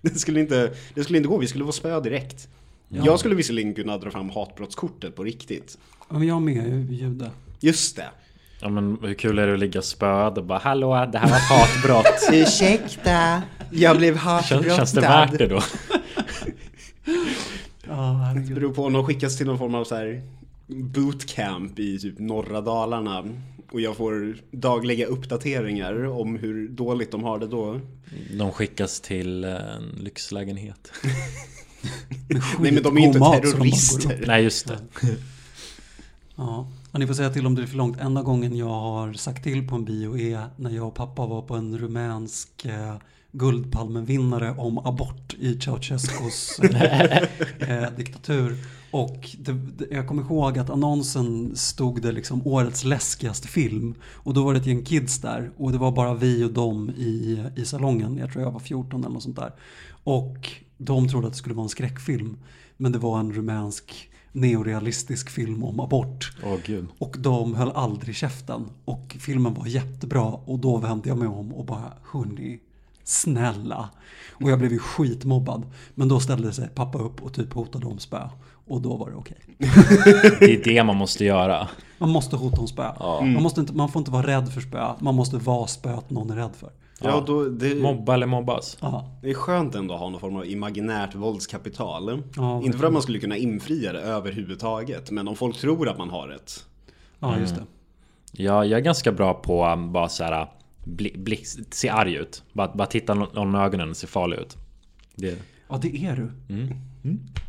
Det skulle, inte, det skulle inte gå, vi skulle få spö direkt. Jag skulle visserligen kunna dra fram hatbrottskortet på riktigt. Ja, men jag med, jag är ju jude. Just det. Ja men hur kul är det att ligga spöd och bara Hallå, det här var ett hatbrott. Ursäkta, jag blev Känns, känns det värt det då? Ja, Det beror på om de skickas till någon form av så här bootcamp i typ norra Dalarna. Och jag får dagliga uppdateringar om hur dåligt de har det då. De skickas till en lyxlägenhet. Nej men de är ju inte terrorister. Nej just det. Ja, och ni får säga till om det är för långt. Enda gången jag har sagt till på en bio är när jag och pappa var på en rumänsk eh, Guldpalmenvinnare om abort i Ceausescus eh, eh, diktatur. Och det, det, jag kommer ihåg att annonsen stod det liksom årets läskigaste film. Och då var det ett gäng kids där och det var bara vi och dem i, i salongen. Jag tror jag var 14 eller något sånt där. Och de trodde att det skulle vara en skräckfilm. Men det var en rumänsk neorealistisk film om abort. Gud. Och de höll aldrig käften. Och filmen var jättebra. Och då vände jag mig om och bara, hörni, snälla. Och jag blev ju skitmobbad. Men då ställde sig pappa upp och typ hotade om spö. Och då var det okej. Det är det man måste göra. Man måste hota om spö. Ja. Man, måste inte, man får inte vara rädd för spö. Man måste vara spöet någon är rädd för. Ja, då, det, Mobba eller mobbas. Ja. det är skönt ändå att ha någon form av imaginärt våldskapital. Ja, Inte för att man skulle kunna infria det överhuvudtaget, men om folk tror att man har ett. Ja, just det. Ja, jag är ganska bra på um, bara så här bli, bli, se arg ut. Bara, bara titta någon någon i ögonen och se farlig ut. Det, Ja, det är du.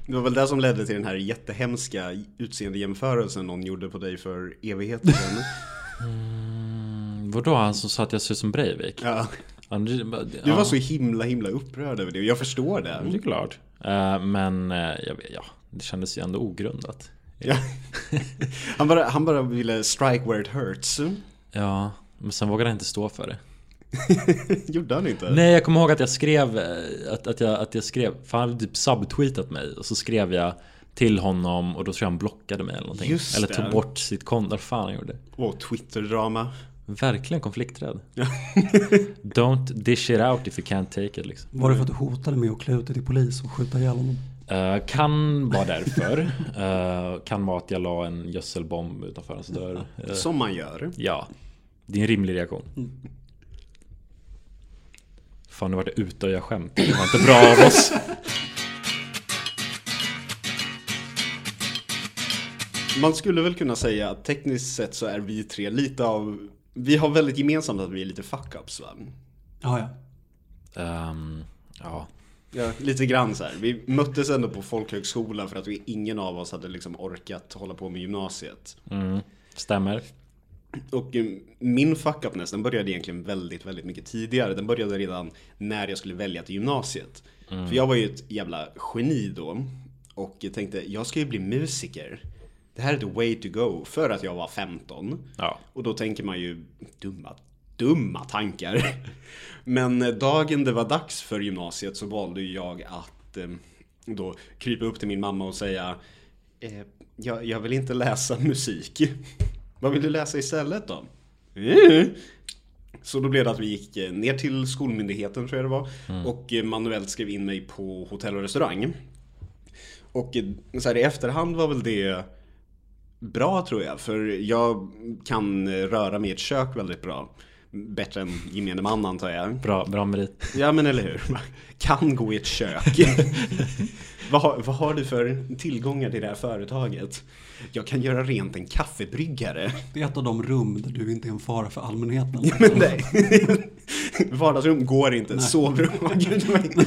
Det var väl det som ledde till den här jättehemska utseendejämförelsen någon gjorde på dig för evigheter sedan. Mm, vadå? Han som sa att jag ser ut som Breivik? Ja. Du var så himla himla upprörd över det och jag förstår Det är det. klart. Eh, men vet, ja, det kändes ju ändå ogrundat. Ja. Han, bara, han bara ville strike where it hurts. Ja, men sen vågade jag inte stå för det. Gjorde han inte? Nej, jag kommer ihåg att jag skrev eh, att, att, jag, att jag skrev, för han hade typ subtweetat mig och så skrev jag till honom och då tror jag han blockade mig eller någonting. Just eller det. tog bort sitt konto, vad fan han gjorde. Åh, Twitter-drama. Verkligen konflikträdd. Don't dish it out if you can't take it liksom. Var det för att du hotade med att klä ut dig till polis och skjuta ihjäl honom? Eh, kan vara därför. Eh, kan vara att jag la en gödselbomb utanför hans dörr. Eh, Som man gör. ja, det är en rimlig reaktion. Fan, nu var det ute och jag skämt. Det var inte bra av oss. Man skulle väl kunna säga att tekniskt sett så är vi tre lite av... Vi har väldigt gemensamt att vi är lite fuck-ups va? Ja, ja. Ehm, ja, Ja, lite grann så här. Vi möttes ändå på folkhögskola för att vi, ingen av oss hade liksom orkat hålla på med gymnasiet. mm, stämmer. Och eh, min fuck-upness den började egentligen väldigt, väldigt mycket tidigare. Den började redan när jag skulle välja till gymnasiet. För jag var ju ett jävla geni då. Och jag tänkte, jag ska ju bli musiker. Det här är the way to go. För att jag var 15. Ja. Och då tänker man ju dumma, dumma tankar. Men eh, dagen det var dags för gymnasiet så valde jag att eh, då krypa upp till min mamma och säga eh, jag, jag vill inte läsa musik. Vad vill du läsa istället då? "Eh." Så då blev det att vi gick eh, ner till skolmyndigheten tror jag det var och eh, manuellt skrev in mig på hotell och restaurang. Och eh, så här, i efterhand var väl det bra tror jag, för jag kan röra mig i ett kök väldigt bra. Bättre än gemene man antar jag. Bra, bra merit. Ja men eller hur. Kan gå i ett kök. vad, har, vad har du för tillgångar till det här företaget? Jag kan göra rent en kaffebryggare. Det är ett av de rum där du inte är en fara för allmänheten. Men nej. Vardagsrum går inte. Sovrum, gud vad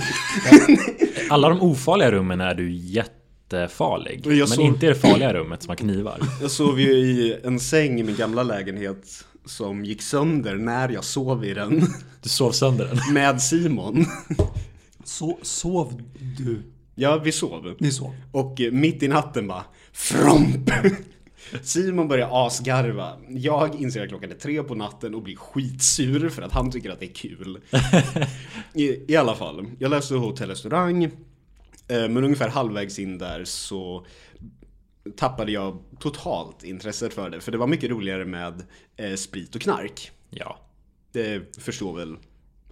Alla de ofarliga rummen är du jättefarlig. Och jag Men såg- inte i det farliga rummet som har knivar. Jag sov ju i en säng i min gamla lägenhet som gick sönder när jag sov i den. Du sov sönder den. Med Simon. Så, sov du? Ja, vi sov. Ni sov? Och eh, mitt i natten bara Fromp! Simon börjar asgarva. Jag inser att klockan är tre på natten och blir skitsur för att han tycker att det är kul. I, i alla fall, jag läste hotell restaurang. eh, Men ungefär halvvägs in där så tappade jag totalt intresset för det. För det var mycket roligare med eh, sprit och knark. Ja, Det förstår väl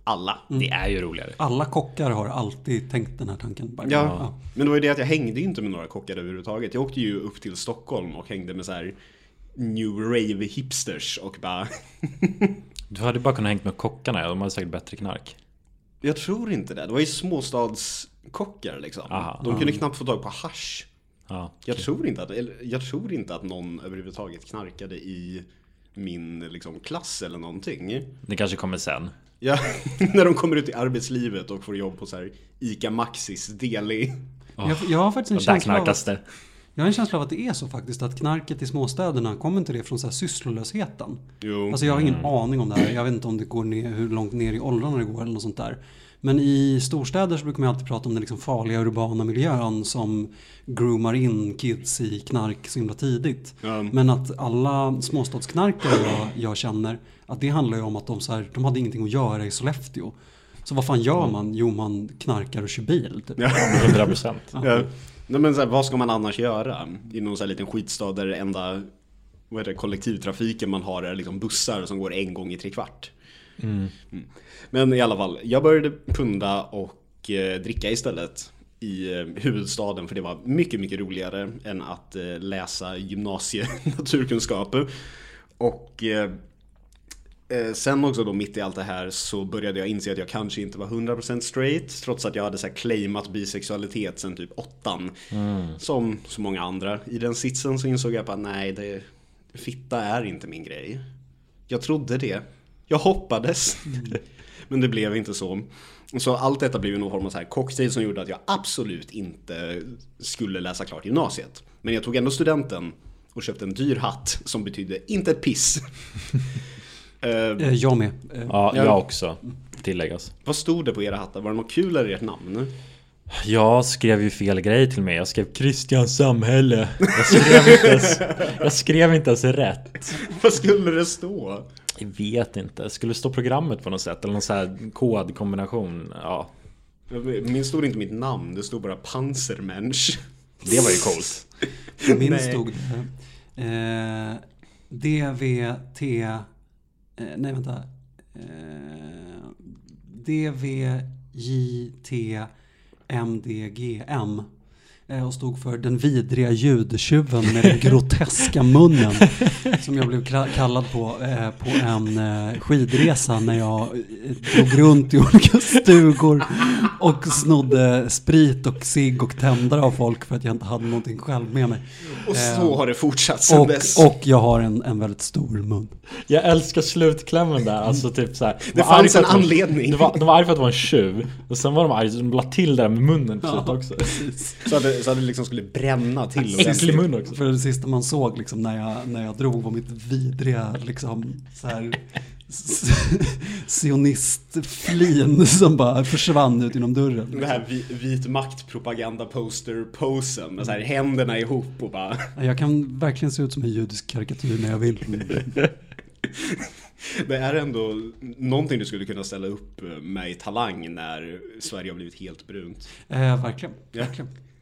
alla. det är ju roligare. Alla kockar har alltid tänkt den här tanken. Bara, Ja, men det var ju det att jag hängde inte med några kockar överhuvudtaget. Jag åkte ju upp till Stockholm och hängde med så här New Rave hipsters och bara Du hade bara kunnat hängt med kockarna, de hade säkert bättre knark. Jag tror inte det. Det var ju småstadskockar liksom. Aha. De kunde knappt få tag på hash. Ja. Jag tror inte att, eller, jag tror inte att någon överhuvudtaget knarkade i min liksom, klass eller någonting. Det kanske kommer sen. Ja, när de kommer ut i arbetslivet och får jobb på så här ICA Maxis deli. Jag, jag har faktiskt en känsla av att, det. jag har en känsla av att det är så faktiskt att knarket i småstäderna kommer inte det från så här sysslolösheten? Jo. Alltså jag har ingen aning om det här. Jag vet inte om det går ner, hur långt ner i åldrarna det går eller något sånt där. Men i storstäder så brukar man alltid prata om den liksom farliga urbana miljön som groomar in kids i knark så himla tidigt. Ja. Men att alla småstadsknarkare jag, jag känner, att det handlar ju om att de, så här, de hade ingenting att göra i Sollefteå. Så vad fan gör man? Jo, man knarkar och kör bil. Typ. Ja. 100 procent. Ja. Nej, men så här, vad ska man annars göra? I någon så här liten skitstad där det enda vad heter det, kollektivtrafiken man har är liksom bussar som går en gång i tre kvart. Mm. Men i alla fall, jag började punda och eh, dricka istället i eh, huvudstaden för det var mycket, mycket roligare än att eh, läsa gymnasie-naturkunskap. Och eh, eh, sen också då mitt i allt det här så började jag inse att jag kanske inte var 100% straight trots att jag hade så här claimat bisexualitet sen typ åttan. Som så många andra. I den sitsen så insåg jag bara nej, det, fitta är inte min grej. Jag trodde det. Jag hoppades. Men det blev inte så. Så allt detta blev någon form av så här cocktail som gjorde att jag absolut inte skulle läsa klart gymnasiet. Men jag tog ändå studenten och köpte en dyr hatt som betydde inte ett piss. Eh, Jag med. Ja, Ja. jag också. Tilläggas. vad stod det på era hattar? Var det något kul eller ert namn? Jag skrev ju fel grej till mig. Jag skrev Christian Samhälle. Jag skrev inte ens, jag skrev inte ens rätt. Vad skulle det stå? Jag vet inte. Skulle det stå programmet på något sätt? Eller någon sån här kodkombination? Ja, Min stod inte mitt namn, det stod bara Panzermensch. det var ju coolt. Min Nej. stod eh, DVT... Eh, nej, vänta. Eh, DVJTMDGM. Eh, och stod för den vidriga ljudtjuven med den groteska munnen. Som jag blev kallad på eh, på en eh, skidresa när jag drog runt i olika stugor och snodde sprit och cigg och tändare av folk för att jag inte hade någonting själv med mig. Och Eh, så har det fortsatt sedan och, dess. och jag har en, en väldigt stor mun. Jag älskar slutklämmen där. Alltså typ så här. de Det fanns en att det var- anledning. De var, de var arga för att det var en tjuv. Och sen var de arga, så de la till det där med munnen slut också. Så att det, så att det liksom skulle bränna till Till ordentligt. mun också. För det sista man såg liksom, när, jag, när jag drog var mitt vidriga liksom, så här, sionistflin som bara försvann ut genom dörren. Det här vi- vit makt propaganda poster posen med så här händerna ihop och bara Jag kan verkligen se ut som en judisk karikatyr när jag vill. Det är ändå någonting du skulle kunna ställa upp med i Talang när Sverige har blivit helt brunt. Eh, verkligen. Ja.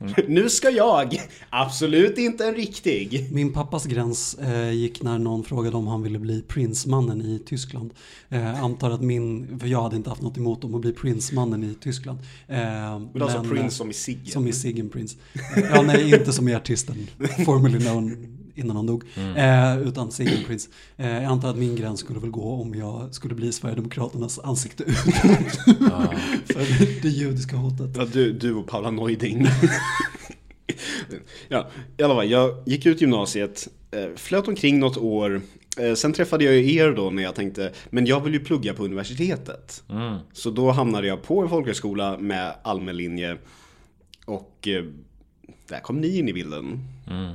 Verkligen. Nu ska jag! Absolut inte en riktig! Min pappas gräns eh, gick när någon frågade om han ville bli prinsmannen i Tyskland. Eh, antar att min, för jag hade inte haft något emot om att bli prinsmannen i Tyskland. Eh, Men alltså men, Prince eh, som i Siggen. Som i Siggen Prince. Eh, Ja, nej, inte som i artisten. Formerly known innan han dog. Eh, utan Siggen Prince. Eh, jag antar att min gräns skulle väl gå om jag skulle bli Sverigedemokraternas ansikte ut. För det judiska hotet. Ja, du, du och Paula Neuding. ja, i alla fall, jag gick ut gymnasiet, eh, flöt omkring något år. Eh, sen träffade jag ju er då när jag tänkte, men jag vill ju plugga på universitetet. Mm. Så då hamnade jag på en folkhögskola med allmän linje. Och eh, där kom ni in i bilden. Mm.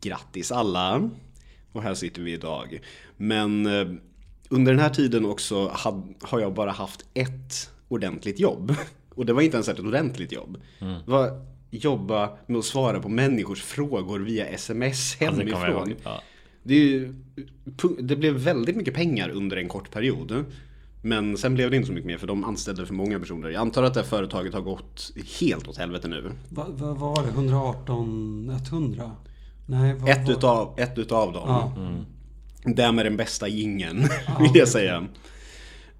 Grattis alla! Och här sitter vi idag. Men eh, under den här tiden också har jag bara haft ett ordentligt jobb. Och det var inte ens ett ordentligt jobb. Mm. Det var jobba med att svara på människors frågor via sms Ja, det hemifrån. Ja. Det, ju, pu- det blev väldigt mycket pengar under en kort period. Men sen blev det inte så mycket mer för de anställde för många personer. Jag antar att det här företaget har gått helt åt helvete nu. Vad vad var det? 118? 100? Nej, vad Ett var utav, ett utav dem. Ja. Det med den bästa gingen vill jag säga.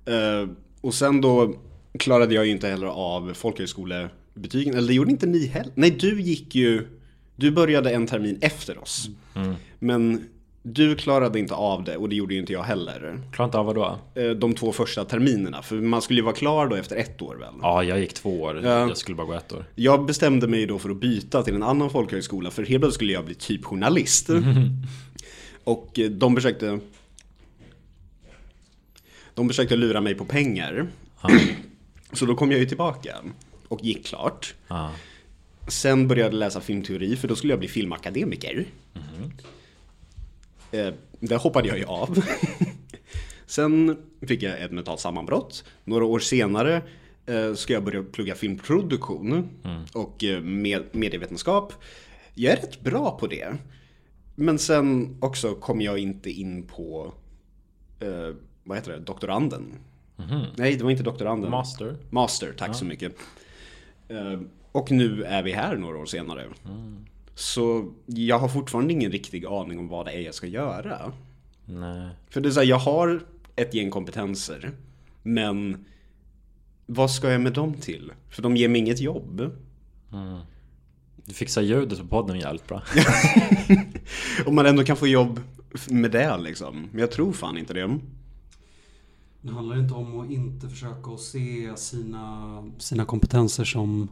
Eh, och sen då klarade jag ju inte heller av folkhögskolebetygen. Eller det gjorde inte ni heller. Nej, du gick ju... Du började en termin efter oss. Men du klarade inte av det och det gjorde ju inte jag heller. Klarar inte av vad då? Eh, De två första terminerna. För man skulle ju vara klar då efter ett år väl? Ja, jag gick två år. Ja. Jag skulle bara gå ett år. Jag bestämde mig då för att byta till en annan folkhögskola för helt plötsligt skulle jag bli typ journalist. Och eh, de försökte De försökte lura mig på pengar. Så då kom jag ju tillbaka och gick klart. Ja. Sen började jag läsa filmteori för då skulle jag bli filmakademiker. Eh, Där hoppade jag ju av. Sen fick jag ett mentalt sammanbrott. Några år senare eh, ska jag börja plugga filmproduktion och eh, med, medievetenskap. Jag är rätt bra på det. Men sen också kom jag inte in på, eh, vad heter det, doktoranden. Nej, det var inte doktoranden. Master. Master, tack så mycket. Eh, Och nu är vi här några år senare. Så jag har fortfarande ingen riktig aning om vad det är jag ska göra. Nej. För det är så här, jag har ett gäng kompetenser. Men vad ska jag med dem till? För de ger mig inget jobb. Du fixar ljudet på podden jävligt bra. Om man ändå kan få jobb med det liksom. Men jag tror fan inte det. Det handlar inte om att inte försöka att se sina, sina kompetenser som,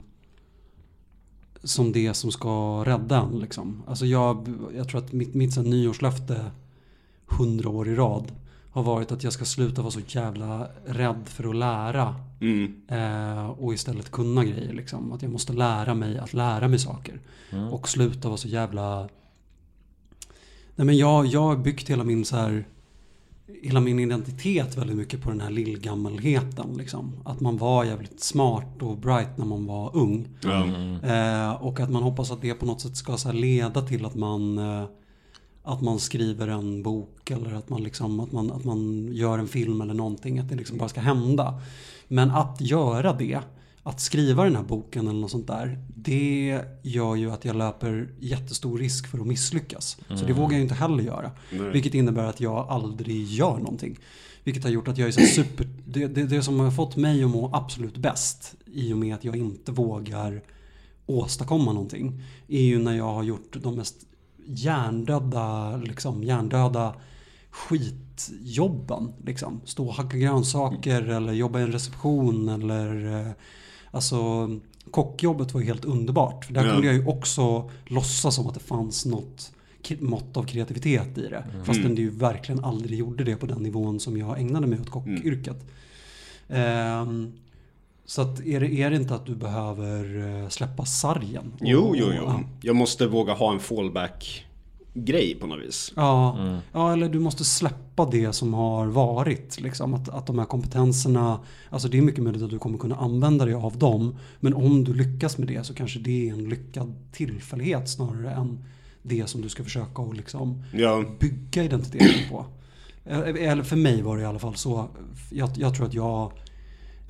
som det som ska rädda en. Liksom. Alltså jag, jag tror att mitt, mitt så nyårslöfte hundra år i rad har varit att jag ska sluta vara så jävla rädd för att lära. Mm. Eh, och istället kunna grejer. Liksom. Att jag måste lära mig att lära mig saker. Och sluta vara så jävla... Nej men jag, jag har byggt hela min så här... Hela min identitet väldigt mycket på den här lillgammalheten. Liksom. Att man var jävligt smart och bright när man var ung. Ja. Eh, och att man hoppas att det på något sätt ska så här leda till att man eh, att man skriver en bok eller att man, liksom, att, man, att man gör en film eller någonting. Att det liksom bara ska hända. Men att göra det, att skriva den här boken eller något sånt där. Det gör ju att jag löper jättestor risk för att misslyckas. Så det vågar jag inte heller göra. Nej. Vilket innebär att jag aldrig gör någonting. Vilket har gjort att jag är så super... Det, det, det som har fått mig att må absolut bäst i och med att jag inte vågar åstadkomma någonting är ju när jag har gjort de mest hjärndöda, liksom, hjärndöda skitjobben. Liksom. Stå och hacka grönsaker eller jobba i en reception eller eh, alltså kockjobbet var ju helt underbart. För där Ja. kunde jag ju också låtsas som att det fanns något mått av kreativitet i det. Fastän det ju verkligen aldrig gjorde det på den nivån som jag ägnade mig åt kockyrket. Ehm, så att är, det, är det inte att du behöver eh, släppa sargen? Och- Jo, jo, jo. ja. Jag måste våga ha en fallback-grej på något vis. Ja, ja, eller du måste släppa det som har varit. Liksom. Att, att de här kompetenserna, alltså det är mycket möjligt att du kommer kunna använda dig av dem. Men om du lyckas med det så kanske det är en lyckad tillfällighet snarare än det som du ska försöka att liksom Ja, bygga identiteten på. Eh, Eller för mig var det i alla fall så. Jag, jag tror att jag,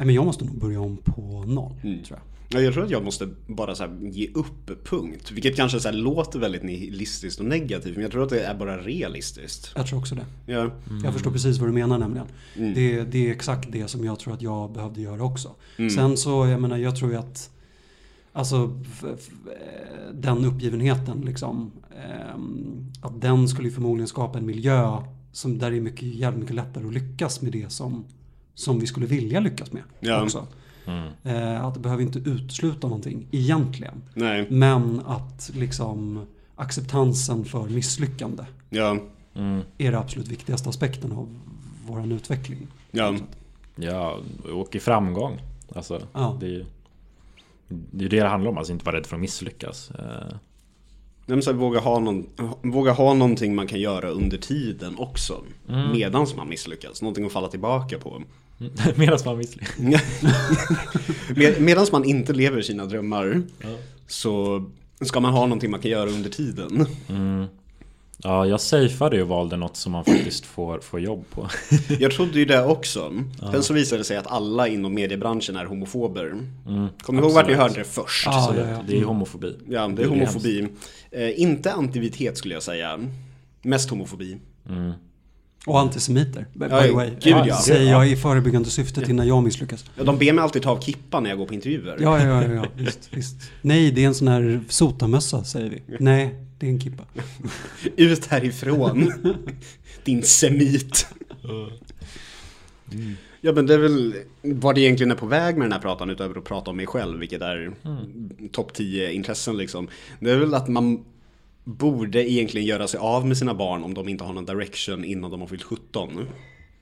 men jag måste nog börja om på noll. Mm. Tror jag. Ja, jag tror att jag måste bara så här ge upp, punkt. Vilket kanske så här låter väldigt nihilistiskt och negativt, men jag tror att det är bara realistiskt. Jag tror också det. Ja, Jag förstår precis vad du menar nämligen. Mm. Det, det är exakt det som jag tror att jag behövde göra också. Mm. Sen så, jag menar, jag tror ju att Alltså den uppgivenheten liksom. ehm, Att den skulle ju förmodligen skapa en miljö som där det är mycket, jävligt mycket lättare att lyckas med det som, som vi skulle vilja lyckas med. Ja. Också. Mm. Eh, Att det behöver inte utesluta någonting egentligen. nej, Men att liksom acceptansen för misslyckande ja, Mm. är det absolut viktigaste aspekten av vår utveckling. ja. Ja, och i framgång. Alltså, Ja. det är ju det, är det det handlar om, alltså inte vara rädd för att misslyckas. Eh, Nej, men så här, våga, ha någon, våga ha någonting man kan göra under tiden också. Mm. Medans man misslyckas. Någonting att falla tillbaka på. Medan man misslyckas. Med, medans man inte lever sina drömmar Ja. så ska man ha någonting man kan göra under tiden. Mm. Ja, jag safeade ju och valde något som man faktiskt får, får jobb på. Jag trodde ju det också. Sen så visade det sig att alla inom mediebranschen är homofober. Mm, Kommer ihåg vart ni hörde det först? Ja, Så ja, det, ja. det är homofobi. Ja, det är homofobi. Eh, inte antivitet skulle jag säga. Mest homofobi. Mm. Och antisemiter, by the way. gud, ja. Säger jag i förebyggande syfte innan jag misslyckas. Ja, de ber mig alltid ta av kippan när jag går på intervjuer. Ja, ja, ja, ja visst, visst. Nej, det är en sån här sotamössa säger vi. Nej, det är en kippa. Ut härifrån. Din semit. Ja men det är väl vad det egentligen är på väg med den här pratan utöver att prata om mig själv, vilket är topp 10 intressen liksom. Det är väl att man borde egentligen göra sig av med sina barn om de inte har någon direction innan de har fyllt 17.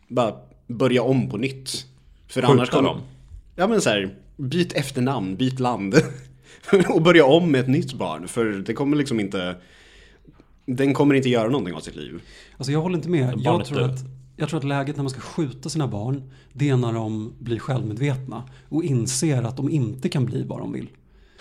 Bara börja om på nytt. För Skjuta annars kommer dem. Ja men så här, byt efternamn, byt land. och börja om med ett nytt barn. För det kommer liksom inte Den kommer inte göra någonting av sitt liv. Alltså jag håller inte med. Jag tror, att, jag tror att läget när man ska skjuta sina barn, det är när de blir självmedvetna och inser att de inte kan bli vad de vill.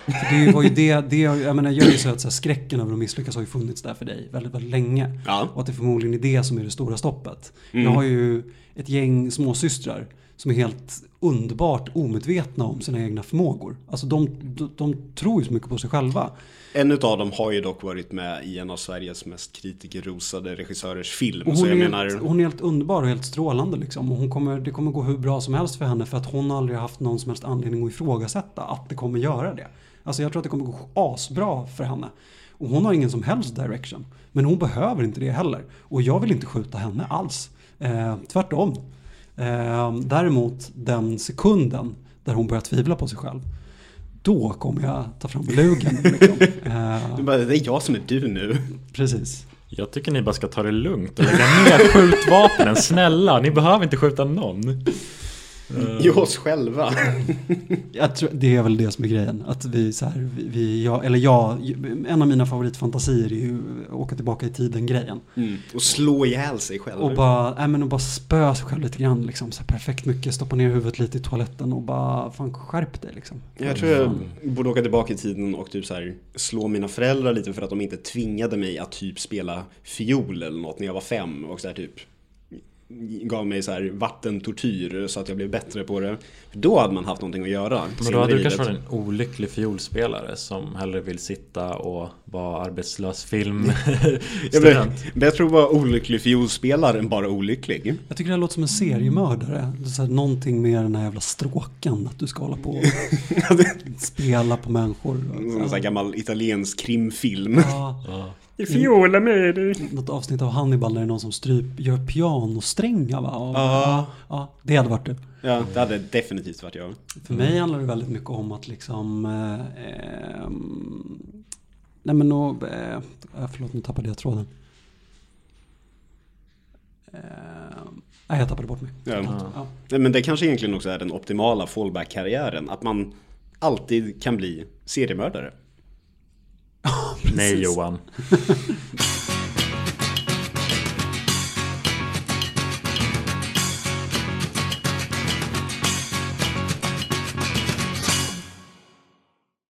För det var ju det, det jag menar, är ju så att så här, skräcken över att misslyckas har ju funnits där för dig väldigt, väldigt länge. Ja. Och att det förmodligen är det som är det stora stoppet. Mm. Jag har ju ett gäng småsystrar som är helt underbart omedvetna om sina egna förmågor. Alltså de, de, de tror ju så mycket på sig själva. En utav dem har ju dock varit med i en av Sveriges mest kritikerrosade regissörers film. Och så hon, jag är menar, helt, hon är helt underbar och helt strålande liksom. Och hon kommer, det kommer gå hur bra som helst för henne för att hon aldrig har haft någon som helst anledning att ifrågasätta att det kommer göra det. Alltså jag tror att det kommer gå asbra för henne. Och hon har ingen som helst direction. Men hon behöver inte det heller. Och jag vill inte skjuta henne alls. Eh, tvärtom. Eh, däremot den sekunden där hon börjar tvivla på sig själv. Då kommer jag ta fram lugen. Liksom. Eh, det är bara, det är jag som är du nu. precis. Jag tycker ni bara ska ta det lugnt och lägga ner skjutvapnen. Snälla, ni behöver inte skjuta någon. I oss själva. Jag tror, det är väl det som är grejen. Att vi så här, vi, vi, jag, eller jag, en av mina favoritfantasier är ju åka tillbaka i tiden-grejen. Mm. Och slå ihjäl sig själv. Och bara, nej, men och bara spö sig själv lite grann. Liksom, så här, perfekt mycket, stoppa ner huvudet lite i toaletten och bara, fan skärp dig liksom. Jag tror jag borde åka tillbaka i tiden och typ så här, slå mina föräldrar lite för att de inte tvingade mig att typ spela fiol eller något när jag var fem och så här typ gav mig så här vattentortyr så att jag blev bättre på det. För då hade man haft någonting att göra. Men då hade du kanske varit en olycklig fiolspelare som hellre vill sitta och vara arbetslös film jag, jag tror bara olycklig fiolspelare än bara olycklig. Jag tycker det här låter som en seriemördare. Det är så här, någonting med den här jävla stråken. Att du ska hålla på och spela på människor. Som en sån här gammal italiensk krimfilm. Ja, Ja. Fiola med dig. något avsnitt av Hannibal där det är någon som stryp, gör pianosträngar va? Och, Ja. ja, det hade varit det. Ja, det hade definitivt varit jag. För mig handlar det väldigt mycket om att liksom... Eh, ehm, nej men och, eh, förlåt nu tappade jag tråden. Eh, nej jag tappade bort mig. Ja. Ja. Nej, Men det kanske egentligen också är den optimala fallback-karriären. Att man alltid kan bli seriemördare. Nej Johan.